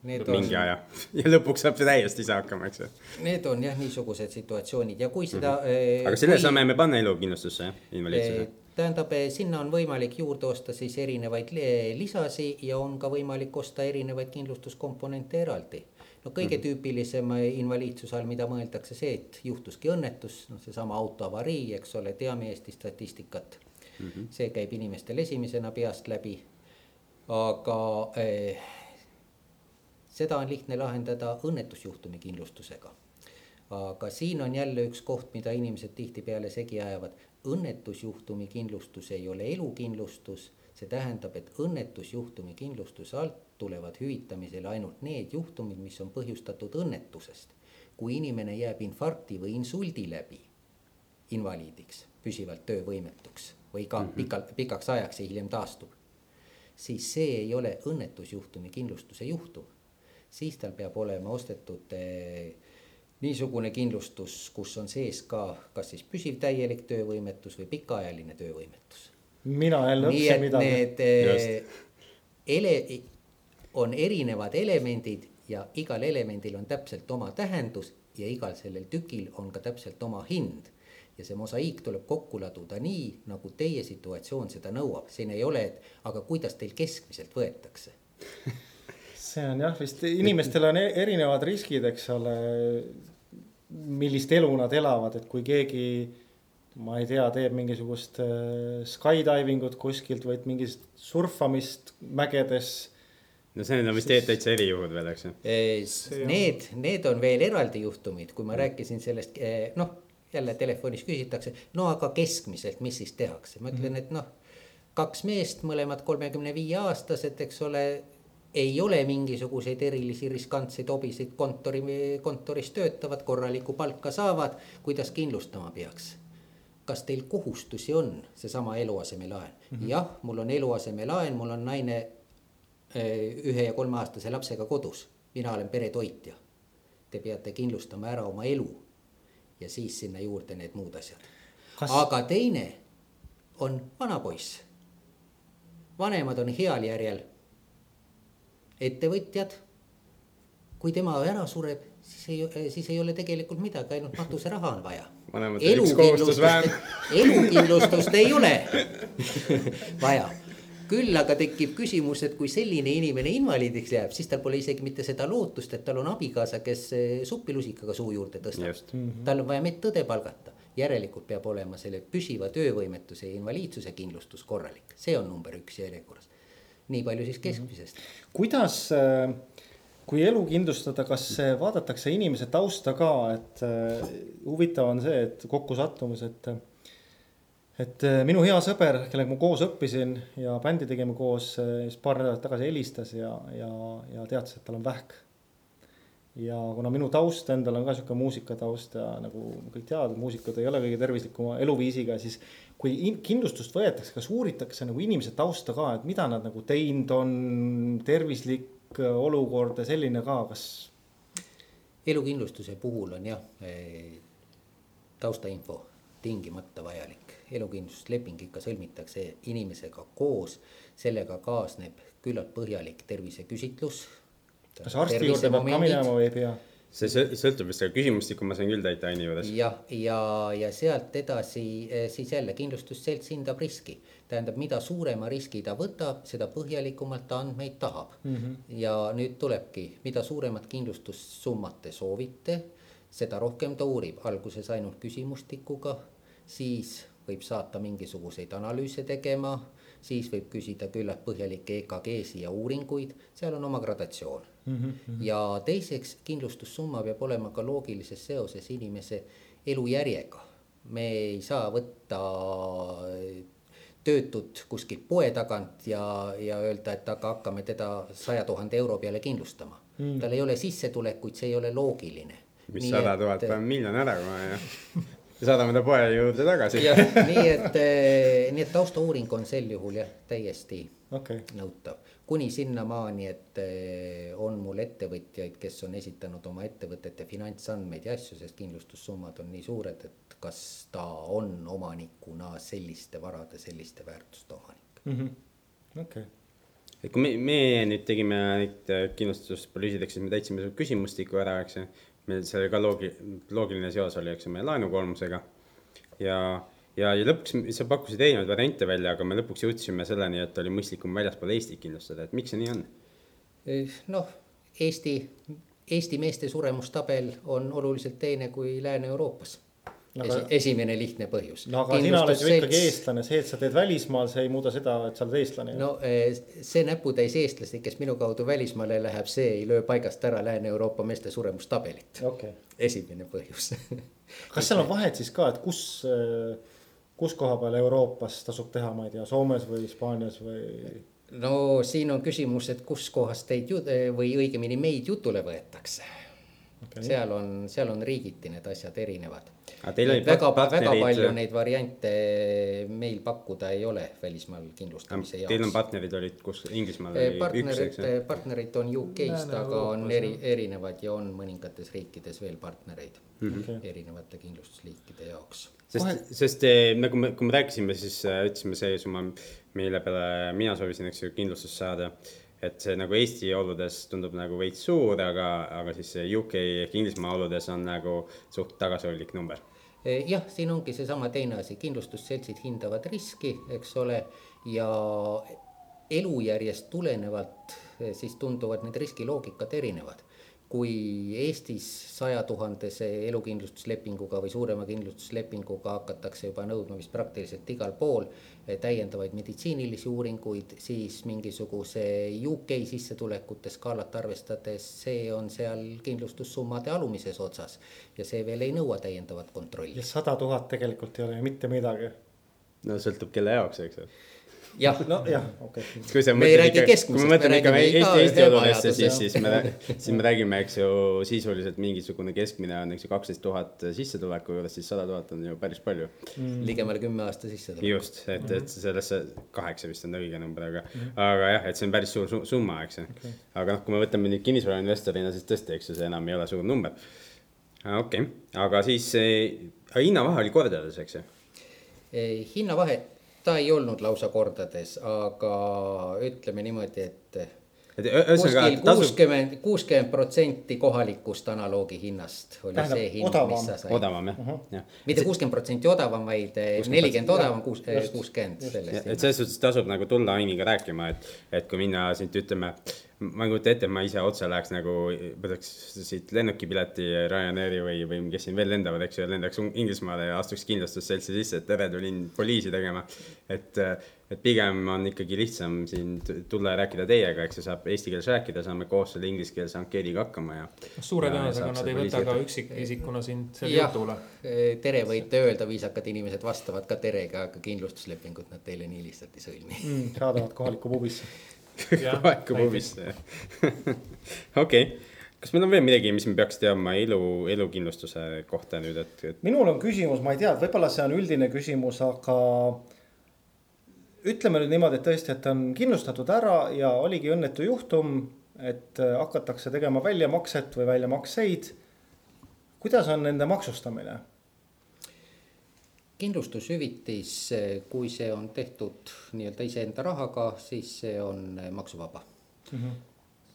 Need mingi on... aja ja lõpuks saab täiesti ise hakkama, eks ju. Need on jah, niisugused situatsioonid ja kui seda mm. -hmm. aga selle kui... saame me panna elukindlustusse jah, invaliidsuse tähendab, sinna on võimalik juurde osta siis erinevaid lisasi ja on ka võimalik osta erinevaid kindlustuskomponente eraldi no kõige mhm. tüüpilisem invaliidsuse all, mida mõeldakse see, et juhtuski õnnetus, noh, seesama auto avarii, eks ole, teame Eesti statistikat mm. -hmm. see käib inimestel esimesena peast läbi. aga eh, seda on lihtne lahendada õnnetusjuhtumi kindlustusega. aga siin on jälle üks koht, mida inimesed tihtipeale segi ajavad. õnnetusjuhtumi kindlustus ei ole elukindlustus see tähendab, et õnnetusjuhtumi kindlustuse alt tulevad hüvitamisele ainult need juhtumid, mis on põhjustatud õnnetusest. kui inimene jääb infarkti või insuldi läbi invaliidiks, püsivalt töövõimetuks või ka mm -hmm. pikalt, pikaks ajaks ja hiljem taastub, siis see ei ole õnnetusjuhtumi kindlustuse juhtum. siis tal peab olema ostetud eh, niisugune kindlustus, kus on sees ka kas siis püsiv täielik töövõimetus või pikaajaline töövõimetus mina jälle õppisin midagi. Need eh, ele-, on erinevad elemendid ja igal elemendil on täpselt oma tähendus ja igal sellel tükil on ka täpselt oma hind. ja see mosaiik tuleb kokku laduda nii, nagu teie situatsioon seda nõuab, siin ei ole, et aga kuidas teil keskmiselt võetakse see on jah, vist inimestel on e-, erinevad riskid, eks ole. millist elu nad elavad, et kui keegi ma ei tea, teeb mingisugust äh, skydive ingut kuskilt, vaid mingist surfamist mägedes. No see on vist täitsa erijuhud veel, eks ju. Need, need on veel eraldi juhtumid, kui ma rääkisin sellest, eh, noh, jälle telefonis küsitakse, no aga keskmiselt, mis siis tehakse, ma ütlen, et noh, kaks meest, mõlemad kolmekümne viie aastased, eks ole ei ole mingisuguseid erilisi riskantseid hobisid kontori, kontoris töötavad, korralikku palka saavad, kuidas kindlustama peaks? Kas teil kohustusi on, seesama eluasemelaen? Mm -hmm. jah, mul on eluasemelaen, mul on naine ühe ja kolmeaastase lapsega kodus, mina olen peretoitja. Te peate kindlustama ära oma elu ja siis sinna juurde need muud asjad kas.... aga teine on vanapoiss. vanemad on heal järjel. ettevõtjad. kui tema ära sureb, siis ei, siis ei ole tegelikult midagi, ainult matuseraha on vaja vähem. elukindlustust ei ole vaja küll aga tekib küsimus, et kui selline inimene invaliidiks jääb, siis tal pole isegi mitte seda lootust, et tal on abikaasa, kes eh, suppilusikaga suu juurde tõstab. -hmm. tal on vaja medõde palgata, järelikult peab olema selle püsiva töövõimetuse ja invaliidsuse kindlustus korralik, see on number üks järjekorras. nii palju siis keskmisest mm. -hmm. kuidas äh kui elu kindlustada, kas vaadatakse inimese tausta ka, et huvitav on see, et kokkusattumus, et. Et äh, minu hea sõber, kellega ma koos õppisin ja bändi tegime koos, äh, siis paar nädalat tagasi helistas ja, ja, ja teatas, et tal on vähk. ja kuna minu taust endal on ka sihuke muusikataust ja nagu kõik teavad, muusikud ei ole kõige tervislikuma eluviisiga, siis. kui kindlustust võetakse, kas uuritakse nagu inimese tausta ka, et mida nad nagu teinud on, tervislik Äh, olukord ja selline ka, kas? elukindlustuse puhul on jah taustainfo tingimata vajalik, elukindlustusleping ikka sõlmitakse inimesega koos, sellega kaasneb küllalt põhjalik terviseküsitlus. kas arsti juurde peab ka minema või ei pea? see sõltub vist, aga küsimustikku ma sain küll täita Aini juures. jah, ja, ja, ja sealt edasi eh, siis jälle kindlustusselts hindab riski. tähendab, mida suurema riski ta võtab, seda põhjalikumalt ta andmeid tahab mm. -hmm. ja nüüd tulebki, mida suuremat kindlustussummat te soovite, seda rohkem ta uurib, alguses ainult küsimustikuga, siis võib saata mingisuguseid analüüse tegema, siis võib küsida küllalt põhjalikke EKG-si ja uuringuid, seal on oma gradatsioon mm. -hmm. ja teiseks, kindlustussumma peab olema ka loogilises seoses inimese elujärjega. me ei saa võtta töötut kuskilt poe tagant ja, ja öelda, et aga hakkame teda saja tuhande euro peale kindlustama mm.. tal ei ole sissetulekuid, see ei ole loogiline. mis sada tuhat, paneme miljoni ära kohe ja ja saadame ta poe juurde tagasi. nii et, eh, nii et taustauuring on sel juhul jah, täiesti okay. nõutav kuni sinnamaani, et eh, on mul ettevõtjaid, kes on esitanud oma ettevõtete finantsandmeid ja asju, sest kindlustussummad on nii suured, et kas ta on omanikuna selliste varade, selliste väärtuste omanik mm -hmm.. okei okay. et kui me, me nüüd tegime neid äh, kindlustuspolüüsideks, siis me täitsime selle küsimustiku ära, eks ju. Meil see ka loogi-, loogiline seos oli, eks ju, meie laenukoormusega. Ja ja, ja lõpuks sa pakkusid erinevaid variante välja, aga me lõpuks jõudsime selleni, et oli mõistlikum väljaspool Eestit kindlustada, et miks see nii on? Noh, Eesti, Eesti meeste suremustabel on oluliselt teine kui Lääne-Euroopas no,. Esi, esimene lihtne põhjus. no aga sina oled ju ikkagi eestlane, see, et sa teed välismaal, see ei muuda seda, et sa oled eestlane. no eh, see näputäis eestlasi, kes minu kaudu välismaale läheb, see ei löö paigast ära Lääne-Euroopa meeste suremustabelit okay.. esimene põhjus kas seal on vahet siis ka, et kus äh, kus koha peal Euroopas tasub teha, ma ei tea, Soomes või Hispaanias või? no siin on küsimus, et kuskohast teid ju- või õigemini meid jutule võetakse okay.. seal on, seal on riigiti need asjad erinevad. väga, väga palju neid variante meil pakkuda ei ole välismaal kindlustamise jaoks. Teil on partnerid olid kus, Inglismaal oli partnerid, üks, eks ju? partnerid on UK-st, aga on eri, erinevad ja on mõningates riikides veel partnereid mm -hmm. erinevate kindlustusliikide jaoks sest, sest eh, nagu me, kui me rääkisime, siis äh, ütlesime see summa, mille peale mina soovisin, eks ju, kindlustust saada. Et see nagu Eesti oludes tundub nagu veits suur, aga, aga siis UK ehk Inglismaa oludes on nagu suht tagasihoidlik number. Eh, jah, siin ongi seesama teine asi, kindlustusseltsid hindavad riski, eks ole, ja elujärjest tulenevalt eh, siis tunduvad need riskiloogikad erinevad. Kui Eestis sajatuhandese elukindlustuslepinguga või suurema kindlustuslepinguga hakatakse juba nõudma vist praktiliselt igal pool täiendavaid meditsiinilisi uuringuid, siis mingisuguse UK sissetulekute skaalat arvestades, see on seal kindlustussummade alumises otsas ja see veel ei nõua täiendavat kontrolli. ja sada tuhat tegelikult ei ole ju mitte midagi. no sõltub kelle jaoks, eks ju jah, nojah, okei okay.. me ei räägi keskmisest, me räägime Eesti, Eesti oludesse, siis, siis me, siis me räägime, eks ju, sisuliselt mingisugune keskmine on, eks ju, kaksteist tuhat sissetuleku juures, siis sada tuhat on ju päris palju mm.. ligemale kümme aasta sissetulek. just, et, et sellesse kaheksa vist on õige number, aga mm, -hmm. aga jah, et see on päris suur summa, eks ju okay.. aga noh, kui me võtame nüüd kinnisvarainvestorina, siis tõesti, eks ju, see enam ei ole suur number. okei okay., aga siis hinnavahe oli kordades, eks ju? hinnavahe ta ei olnud lausa kordades, aga ütleme niimoodi, et. Et ühesõnaga kuuskümmend, kuuskümmend protsenti kohalikust analoogi hinnast oli Tähendab, see hind, mis sa said. odavam jah uh, -huh. jah. mitte kuuskümmend protsenti odavam, vaid nelikümmend odavam, kuus, kuuskümmend sellest. et selles suhtes tasub nagu tulla Ainiga rääkima, et, et kui minna siit ütleme ma ei kujuta ette, et ma ise otse läheks nagu, võtaks siit lennukipileti Ryanairi või, või kes siin veel lendavad, eks ju, lendaks Inglismaale ja astuks kindlustusseltsi sisse, et tere, tulin poliisi tegema. et, et pigem on ikkagi lihtsam siin tulla ja rääkida teiega, eks ju, saab eesti keeles rääkida, saame koos selle ingliskeelse ankeediga hakkama ja. noh, suure tõenäosusega nad ei võta ka üksikisikuna sind selle jutule. tere võite öelda, viisakad inimesed vastavad ka terega, aga kindlustuslepingut nad teile nii lihtsalt ei sõlmi mm,. saadavad kohalikku pubisse kohalikku pubisse okei kas meil on veel midagi, mis me peaks teadma elu, elukindlustuse kohta nüüd, et, et? minul on küsimus, ma ei tea, võib-olla see on üldine küsimus, aga ütleme nüüd niimoodi, et tõesti, et on kindlustatud ära ja oligi õnnetu juhtum, et äh, hakatakse tegema väljamakset või väljamakseid. kuidas on nende maksustamine? kindlustushüvitis, kui see on tehtud nii-öelda iseenda rahaga, siis see on maksuvaba mm. -hmm.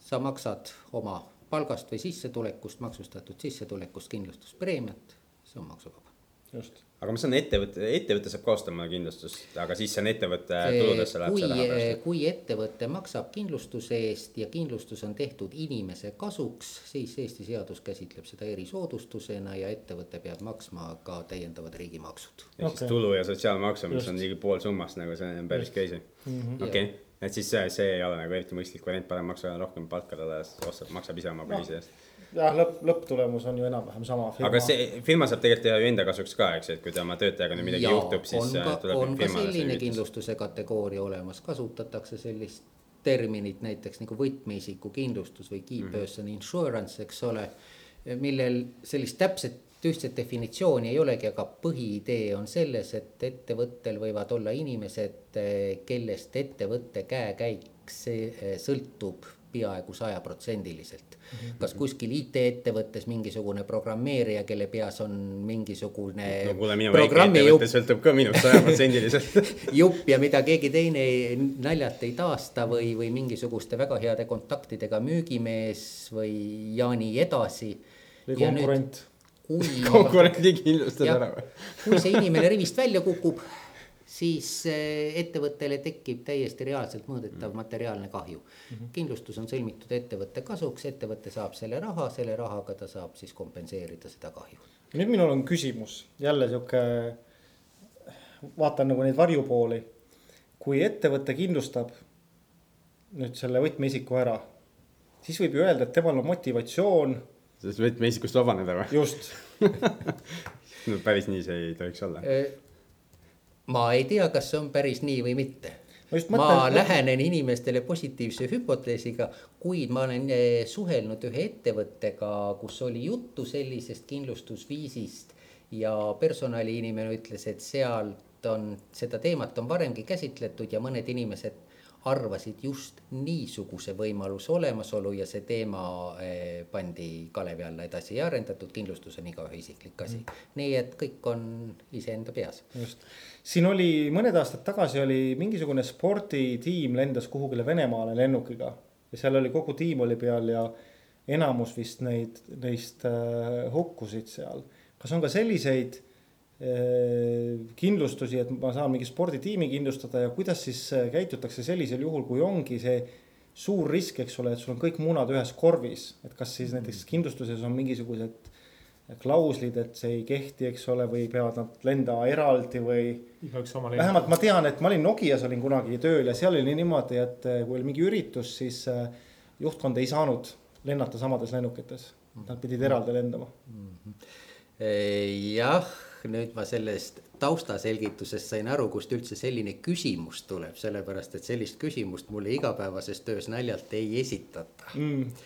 sa maksad oma palgast või sissetulekust, maksustatud sissetulekust kindlustuspreemiat, see on maksuvaba. just aga ma saan ettevõtte, ettevõte saab koostama kindlustust, aga siis see on ettevõtte tuludesse läheb kui, see raha pärast. kui ettevõte maksab kindlustuse eest ja kindlustus on tehtud inimese kasuks, siis Eesti seadus käsitleb seda erisoodustusena ja ettevõte peab maksma ka täiendavad riigimaksud. ehk okay. siis tulu ja sotsiaalmaksu, mis on ligi pool summast nagu see on päris crazy. Mhm. okei, et siis see, see ei ole nagu eriti mõistlik variant, parem maksa rohkem palkadele, maksab ise oma poliisi eest no jah, lõpp, lõpptulemus on ju enam-vähem sama. aga see firma saab tegelikult teha ju enda kasuks ka, eks, et kui ta oma töötajaga nüüd midagi ja, juhtub, siis on ka, tuleb on ka selline kindlustuse kategooria olemas, kasutatakse sellist terminit näiteks nagu võtmeisiku kindlustus või key mhm. person mm -hmm. insurance, eks ole. millel sellist täpset ühtset definitsiooni ei olegi, aga põhiidee on selles, et ettevõttel võivad olla inimesed, kellest ettevõtte käekäik see sõltub peaaegu sajaprotsendiliselt. kas kuskil IT-ettevõttes mingisugune programmeerija, kelle peas on mingisugune no kuule, minu väikeettevõte sõltub ka minust sajaprotsendiliselt jupp ja mida keegi teine naljalt ei taasta või, või mingisuguste väga heade kontaktidega müügimees või ja nii edasi. või konkurent. konkurendi kindlustad ära või? kui see inimene rivist välja kukub siis eh, ettevõttele tekib täiesti reaalselt mõõdetav mm. materiaalne kahju mm. -hmm. kindlustus on sõlmitud ettevõtte kasuks, ettevõte saab selle raha, selle rahaga ta saab siis kompenseerida seda kahju. nüüd minul on küsimus, jälle sihuke, vaatan nagu neid varjupooli. kui ettevõte kindlustab nüüd selle võtmeisiku ära, siis võib ju öelda, et temal on motivatsioon. sellest võtmeisikust vabaneda või? just no päris nii see ei tohiks olla e ma ei tea, kas see on päris nii või mitte. Ma, mõtlen, ma lähenen inimestele positiivse hüpoteesiga, kuid ma olen eh, suhelnud ühe ettevõttega, kus oli juttu sellisest kindlustusviisist ja personaliinimene ütles, et sealt on, seda teemat on varemgi käsitletud ja mõned inimesed arvasid just niisuguse võimaluse olemasolu ja see teema eh, pandi kalevi alla edasi ja arendatud, kindlustus on igaühe isiklik asi mm.. nii et kõik on iseenda peas. just, siin oli mõned aastad tagasi oli mingisugune sporditiim lendas kuhugile Venemaale lennukiga ja seal oli kogu tiim oli peal ja enamus vist neid, neist äh, hukkusid seal. kas on ka selliseid kindlustusi, et ma saan mingi sporditiimi kindlustada ja kuidas siis äh, käitutakse sellisel juhul, kui ongi see suur risk, eks ole, et sul on kõik munad ühes korvis, et kas siis näiteks kindlustuses on mingisugused klauslid, et see ei kehti, eks ole, või peavad nad lendama eraldi või. vähemalt ma tean, et ma olin Nokias olin kunagi tööl ja seal oli niimoodi, et äh, kui oli mingi üritus, siis juhtkond ei saanud lennata samades lennukites, nad pidid eraldi lendama mm. -hmm. jah nüüd ma sellest taustaselgitusest sain aru, kust üldse selline küsimus tuleb, sellepärast et sellist küsimust mulle igapäevases töös naljalt ei esitata mm.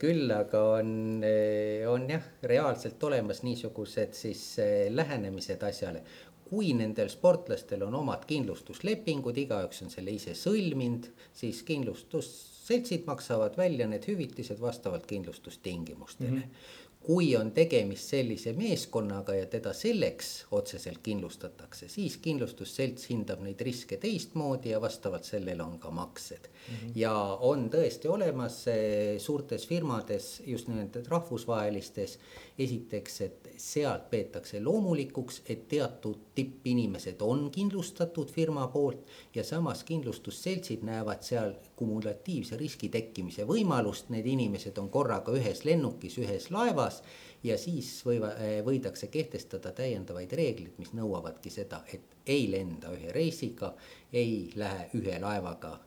küll aga on, e, on jah, reaalselt olemas niisugused siis e, lähenemised asjale. kui nendel sportlastel on omad kindlustuslepingud, igaüks on selle ise sõlminud, siis kindlustusseltsid maksavad välja need hüvitised vastavalt kindlustustingimustele mm. -hmm kui on tegemist sellise meeskonnaga ja teda selleks otseselt kindlustatakse, siis kindlustusselts hindab neid riske teistmoodi ja vastavalt sellele on ka maksed mm. -hmm. ja on tõesti olemas eh, suurtes firmades, just nimelt rahvusvahelistes, esiteks, et sealt peetakse loomulikuks, et teatud tippinimesed on kindlustatud firma poolt ja samas kindlustusseltsid näevad seal kumulatiivse riski tekkimise võimalust, need inimesed on korraga ühes lennukis, ühes laevas ja siis võiva, võidakse kehtestada täiendavaid reegleid, mis nõuavadki seda, et ei lenda ühe reisiga, ei lähe ühe laevaga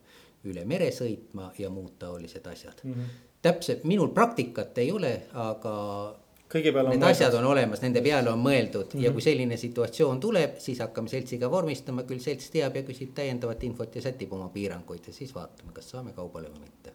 üle mere sõitma ja muud taolised asjad mm. -hmm. täpselt, minul praktikat ei ole, aga Need mõeldud. asjad on olemas, nende peale on mõeldud mm -hmm. ja kui selline situatsioon tuleb, siis hakkame seltsiga vormistama, küll selts teab ja küsib täiendavat infot ja sätib oma piiranguid ja siis vaatame, kas saame kaubale või mitte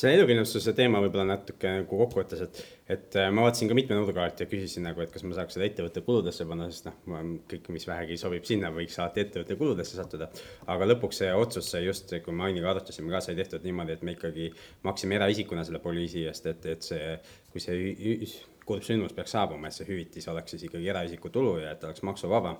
selle elukindlustuse teema võib-olla natuke nagu kokkuvõttes, et, et äh, ma vaatasin ka mitme nõudekaarti ja küsisin nagu, et kas ma saaks seda ettevõtte kuludesse panna, sest noh, kõik, mis vähegi sobib sinna, võiks alati ettevõtte kuludesse sattuda. aga lõpuks see otsus sai just, kui me Ainiga arutasime ka, sai tehtud niimoodi, et me ikkagi maksime eraisikuna selle poliisi eest, et, et see, kui see kurb sündmus peaks saabuma, et see hüvitis oleks siis ikkagi eraisiku tulu ja et oleks maksuvaba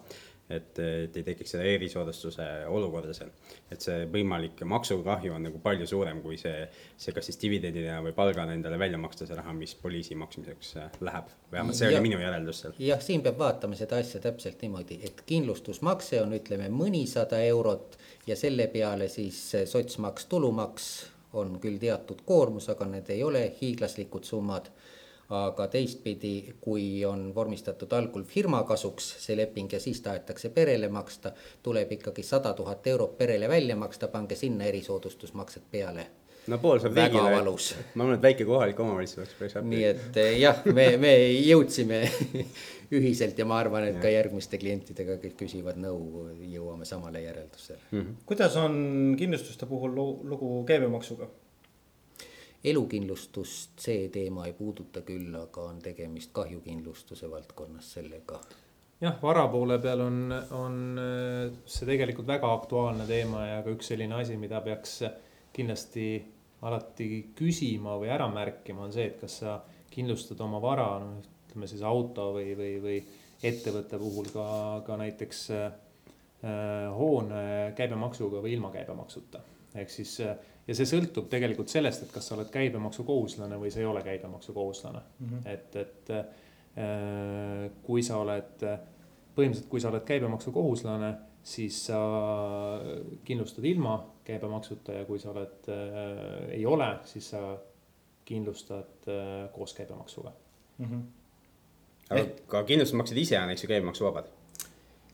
et, et ei tekiks seda erisoodustuse olukorda seal. et see võimalik maksukahju on nagu palju suurem kui see, see kas siis dividendina või palgana endale välja maksta see raha, mis poliisi maksmiseks äh, läheb. vähemalt see ja, oli minu järeldus seal. jah, siin peab vaatama seda asja täpselt niimoodi, et kindlustusmakse on, ütleme, mõnisada eurot ja selle peale siis sotsmaks, tulumaks on küll teatud koormus, aga need ei ole hiiglaslikud summad aga teistpidi, kui on vormistatud algul firma kasuks see leping ja siis tahetakse perele maksta, tuleb ikkagi sada tuhat eurot perele välja maksta, pange sinna erisoodustusmaksed peale no pool saab väga riigile. valus. ma arvan, et väike kohalik omavalitsus oleks päris appi. nii et eh, jah, me, me jõudsime ühiselt ja ma arvan, et ka järgmiste klientidega, kes küsivad nõu, jõuame samale järeldusele mm. -hmm. kuidas on kindlustuste puhul lugu käibemaksuga? Elukindlustust see teema ei puuduta küll, aga on tegemist kahjukindlustuse valdkonnas sellega. jah, vara poole peal on, on äh, see tegelikult väga aktuaalne teema ja ka üks selline asi, mida peaks kindlasti alati küsima või ära märkima, on see, et kas sa kindlustad oma vara, noh, ütleme siis auto või, või, või ettevõtte puhul ka, ka näiteks äh, hoone käibemaksuga või ilma käibemaksuta. ehk siis äh, ja see sõltub tegelikult sellest, et kas sa oled käibemaksukohuslane või sa ei ole käibemaksukohuslane mm. -hmm. et, et äh, kui sa oled, põhimõtteliselt, kui sa oled käibemaksukohuslane, siis sa kindlustad ilma käibemaksuta ja kui sa oled äh,, ei ole, siis sa kindlustad äh, koos käibemaksuga mm. -hmm. aga kindlustusmaksed ise on, eks ju, käibemaksuvabad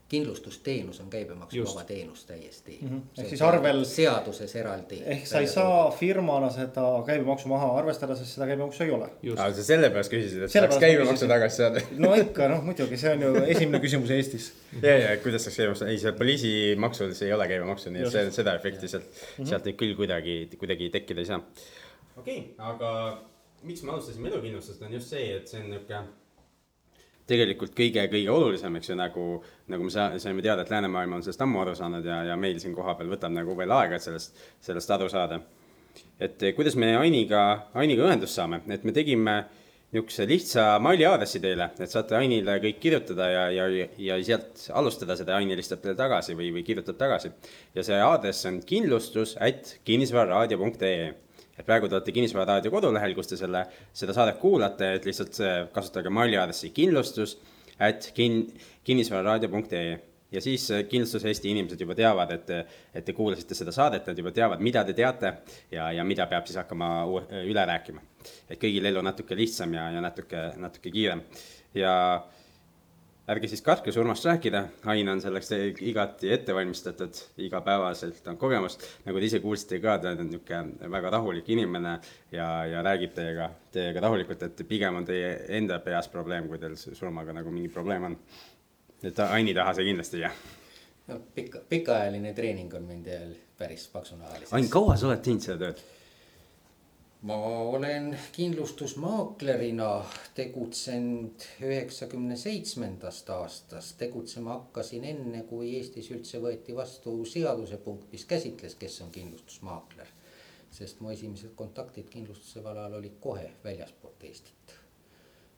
kindlustusteenus on käibemaksuvaba teenus täiesti mm. -hmm. ehk siis arvel. seaduses eraldi. ehk sa ei saa firmana seda käibemaksu maha arvestada, sest seda käibemaksu ei ole. aga sa sellepärast küsisid, et saaks käibemaksu tagasi saada no ikka noh, muidugi see on ju esimene küsimus Eestis. ja, ja kuidas saaks käibemaksu, ei seal poliisimaksul ei ole käibemaksu, nii et see, seda efekti sealt mm, -hmm. sealt küll kuidagi, kuidagi tekkida ei saa. okei okay,, aga miks me alustasime elukindlustust on just see, et see on nihuke tegelikult kõige-kõige olulisem, eks ju, nagu, nagu me saime teada, et läänemaailm on sellest ammu aru saanud ja, ja meil siin kohapeal võtab nagu veel aega, et sellest, sellest aru saada. et eh, kuidas me Ainiga, Ainiga ühendust saame, et me tegime niisuguse lihtsa maili aadressi teile, et saate Ainile kõik kirjutada ja, ja, ja sealt alustada seda, Ain helistab teile tagasi või, või kirjutab tagasi. ja see aadress on kindlustus at kinnisvararaadio.ee et praegu te olete Kinnisvara raadio kodulehel, kus te selle, seda saadet kuulate, et lihtsalt kasutage maili aadressi kindlustus at kin-, kinnisvararaadio.ee ja siis äh, kindlustuse Eesti inimesed juba teavad, et, et te kuulasite seda saadet, nad juba teavad, mida te teate ja, ja mida peab siis hakkama üle rääkima. et kõigil elu natuke lihtsam ja, ja natuke, natuke kiirem ja ärge siis kartke surmast rääkida, Ain on selleks igati ette valmistatud, igapäevaselt on kogemus. nagu te ise kuulsite ka, ta on niisugune väga rahulik inimene ja, ja räägib teiega, teiega rahulikult, et pigem on teie enda peas probleem, kui teil surmaga nagu mingi probleem on. et Aini taha see kindlasti ei jää. no pika, pikaajaline treening on mind päris paksunahaliseks. Ain, kaua sa oled teinud seda tööd? Ma olen kindlustusmaaklerina tegutsenud üheksakümne seitsmendast aastast, tegutsema hakkasin enne, kui Eestis üldse võeti vastu seadusepunkt, mis käsitles, kes on kindlustusmaakler. sest mu esimesed kontaktid kindlustuse valal olid kohe väljaspoolt Eestit.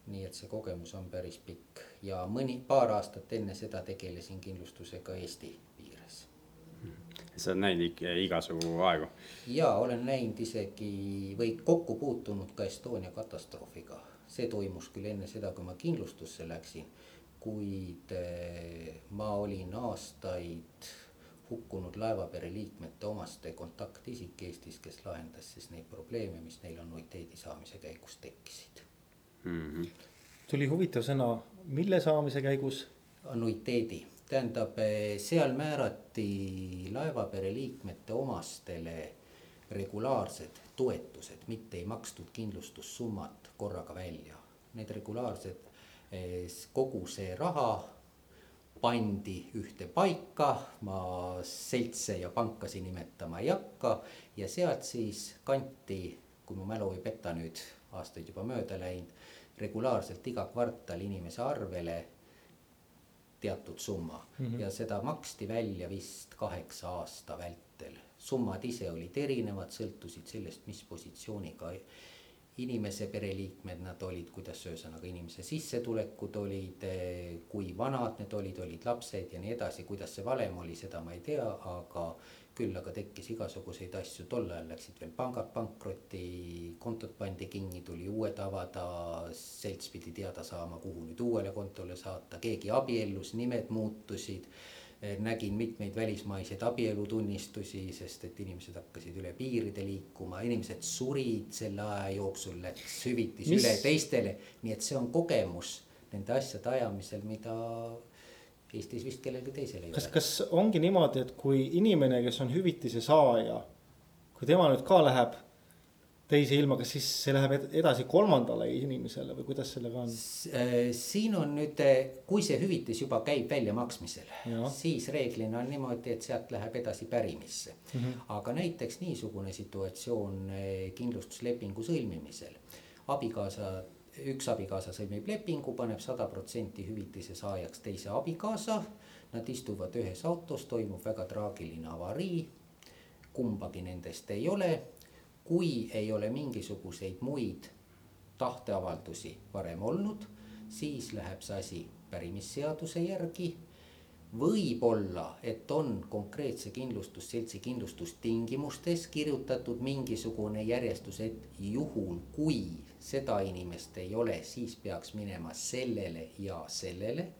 nii et see kogemus on päris pikk ja mõni, paar aastat enne seda tegelesin kindlustusega Eesti sa oled näinud igasugu aegu? ja olen näinud isegi või kokku puutunud ka Estonia katastroofiga. see toimus küll enne seda, kui ma kindlustusse läksin, kuid eh, ma olin aastaid hukkunud laevapere liikmete omaste kontaktisik Eestis, kes lahendas siis neid probleeme, mis neil annuiteedi saamise käigus tekkisid mm. -hmm. tuli huvitav sõna, mille saamise käigus? annuiteedi tähendab, eh, seal määrati laevapere liikmete omastele regulaarsed toetused, mitte ei makstud kindlustussummat korraga välja. Need regulaarsed, eh, kogu see raha pandi ühte paika, ma seltse ja pankasid nimetama ei hakka ja sealt siis kanti, kui mu mälu ei peta nüüd, aastaid juba mööda läinud, regulaarselt iga kvartal inimese arvele teatud summa mm -hmm. ja seda maksti välja vist kaheksa aasta vältel. summad ise olid erinevad, sõltusid sellest, mis positsiooniga inimese pereliikmed nad olid, kuidas ühesõnaga inimese sissetulekud olid, kui vanad need olid, olid lapsed ja nii edasi, kuidas see valem oli, seda ma ei tea, aga küll aga tekkis igasuguseid asju, tol ajal läksid veel pangad pankrotti, kontod pandi kinni, tuli uued avada, selts pidi teada saama, kuhu nüüd uuele kontole saata, keegi abiellus, nimed muutusid. Nägin mitmeid välismaiseid abielutunnistusi, sest et inimesed hakkasid üle piiride liikuma, inimesed surid selle aja jooksul, läks hüvitis Mis? üle teistele, nii et see on kogemus nende asjade ajamisel, mida Eestis vist kellelgi teisel ei kas, ole. kas ongi niimoodi, et kui inimene, kes on hüvitise saaja, kui tema nüüd ka läheb teise ilma, kas siis see läheb edasi kolmandale inimesele või kuidas sellega on? Äh, siin on nüüd, äh, kui see hüvitis juba käib väljamaksmisel, siis reeglina on niimoodi, et sealt läheb edasi pärimisse mm. -hmm. aga näiteks niisugune situatsioon äh, kindlustuslepingu sõlmimisel, abikaasa üks abikaasa sõlmib lepingu, paneb sada protsenti hüvitise saajaks teise abikaasa. Nad istuvad ühes autos, toimub väga traagiline avarii. kumbagi nendest ei ole. Kui ei ole mingisuguseid muid tahteavaldusi varem olnud, siis läheb see asi pärimisseaduse järgi võib-olla, et on konkreetse kindlustusseltsi kindlustustingimustes kirjutatud mingisugune järjestus, et juhul kui seda inimest ei ole, siis peaks minema sellele ja sellele.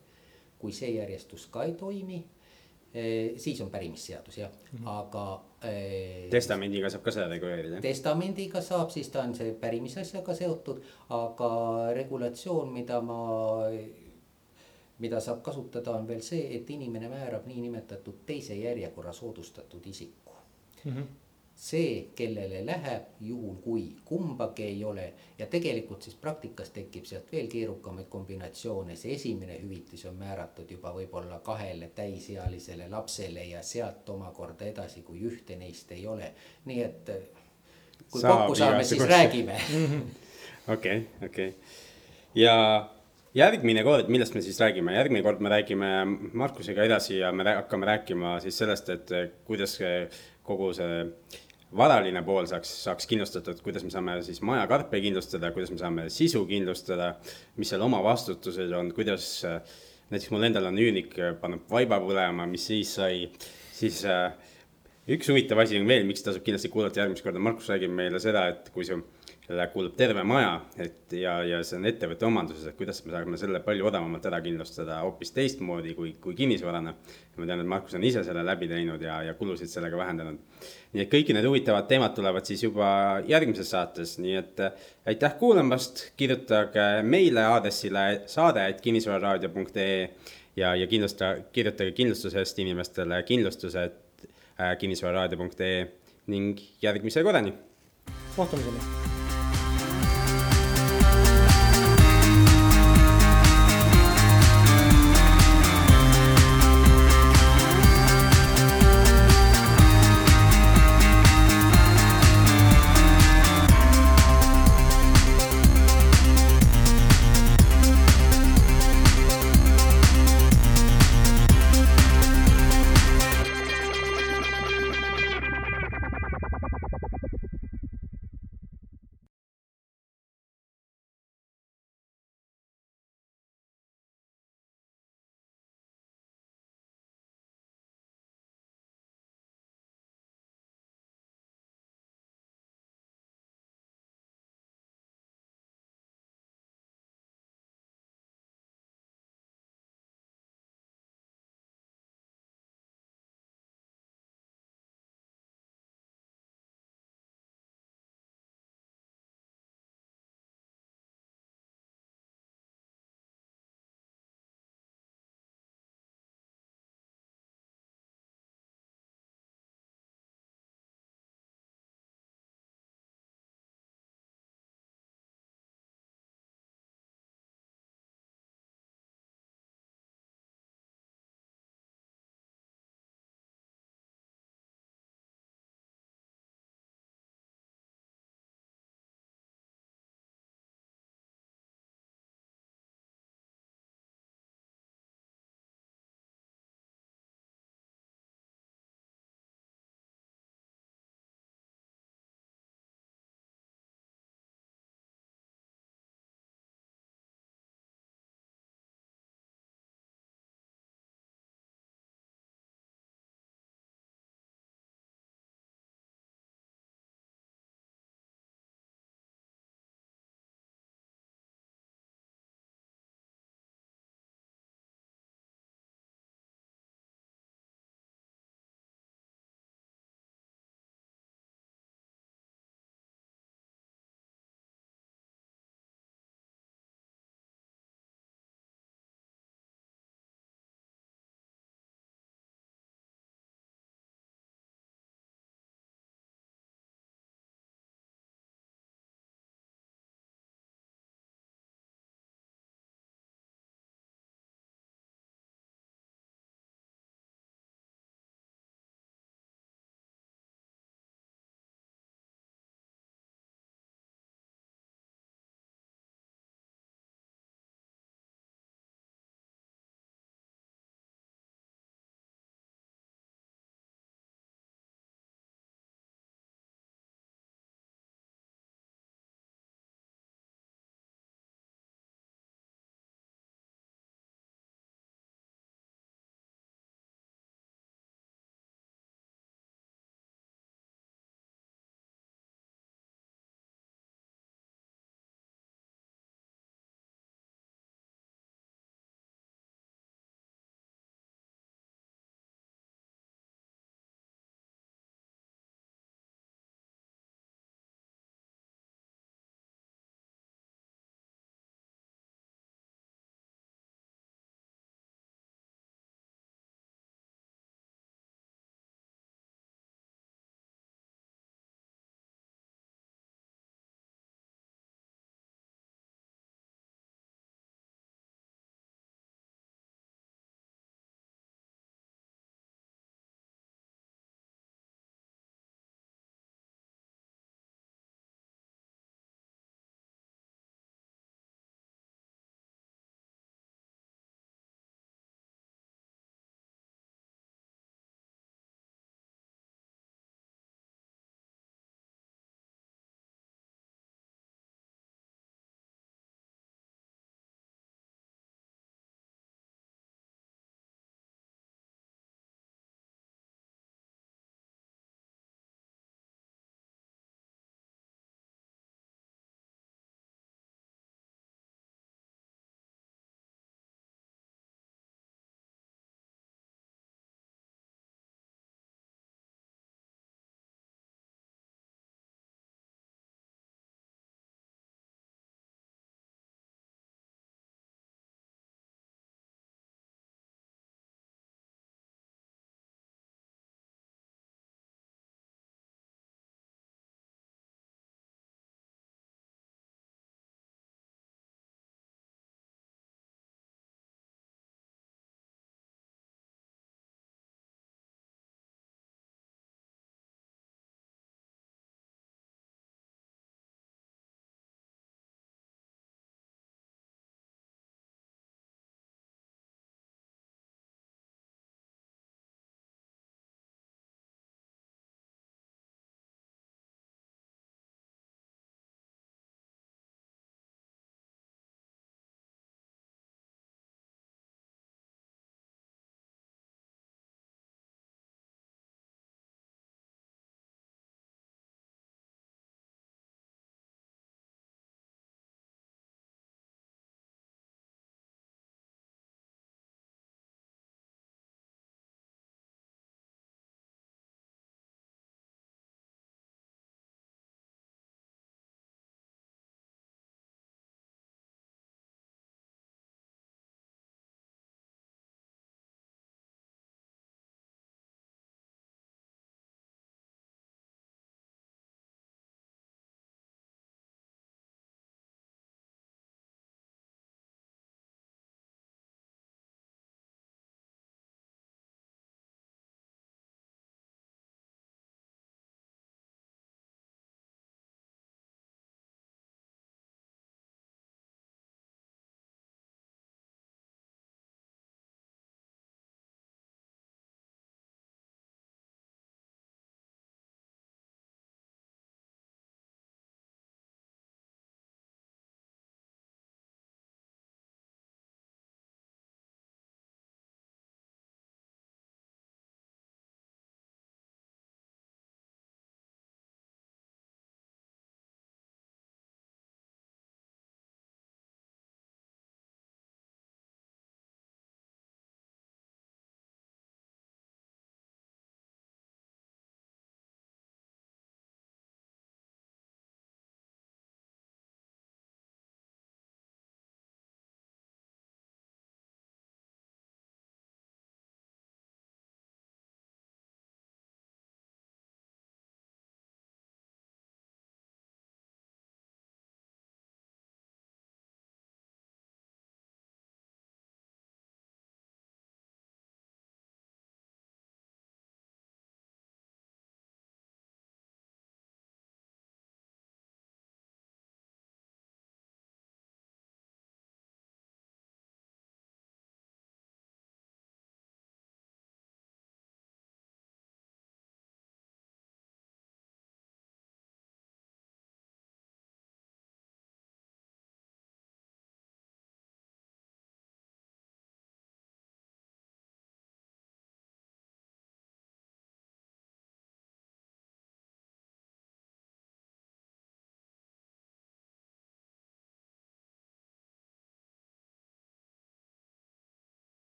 kui see järjestus ka ei toimi, eh, siis on pärimisseadus jah mm, -hmm. aga. Testamendiga saab ka seda reguleerida? testamendiga saab, siis ta on see pärimisasjaga seotud, aga regulatsioon, mida ma mida saab kasutada, on veel see, et inimene määrab niinimetatud teise järjekorra soodustatud isiku mm. -hmm. See, kellele läheb, juhul kui kumbagi ei ole. Ja tegelikult siis praktikas tekib sealt veel keerukamaid kombinatsioone, see esimene hüvitis on määratud juba võib-olla kahele täisealisele lapsele ja sealt omakorda edasi, kui ühte neist ei ole, nii et. kui Saab kokku saame, siis räägime. okei, okei. Ja järgmine kord, millest me siis räägime, järgmine kord me räägime Markusega edasi ja me hakkame rääkima siis sellest, et kuidas kogu see varaline pool saaks, saaks kindlustatud, kuidas me saame siis majakarpe kindlustada, kuidas me saame sisu kindlustada, mis seal oma vastutused on, kuidas näiteks mul endal on üürnik pannud vaiba põlema, mis siis sai, siis äh, üks huvitav asi on veel, miks tasub kindlasti kuulata järgmist korda, Markus räägib meile seda, et kui su kellele kuulub terve maja, et ja, ja see on ettevõtte omanduses, et kuidas me saame selle palju odavamalt ära kindlustada hoopis teistmoodi kui, kui kinnisvarana. ma tean, et Markus on ise selle läbi teinud ja, ja kulusid sellega vähendanud. nii et kõik need huvitavad teemad tulevad siis juba järgmises saates, nii et äh, aitäh kuulamast, kirjutage meile aadressile saade.kinnisvararaadio.ee ja, ja kindlusta, kirjutage kindlustusest inimestele kindlustused äh, kinnisvararaadio.ee ning järgmise korrani. kohtumiseni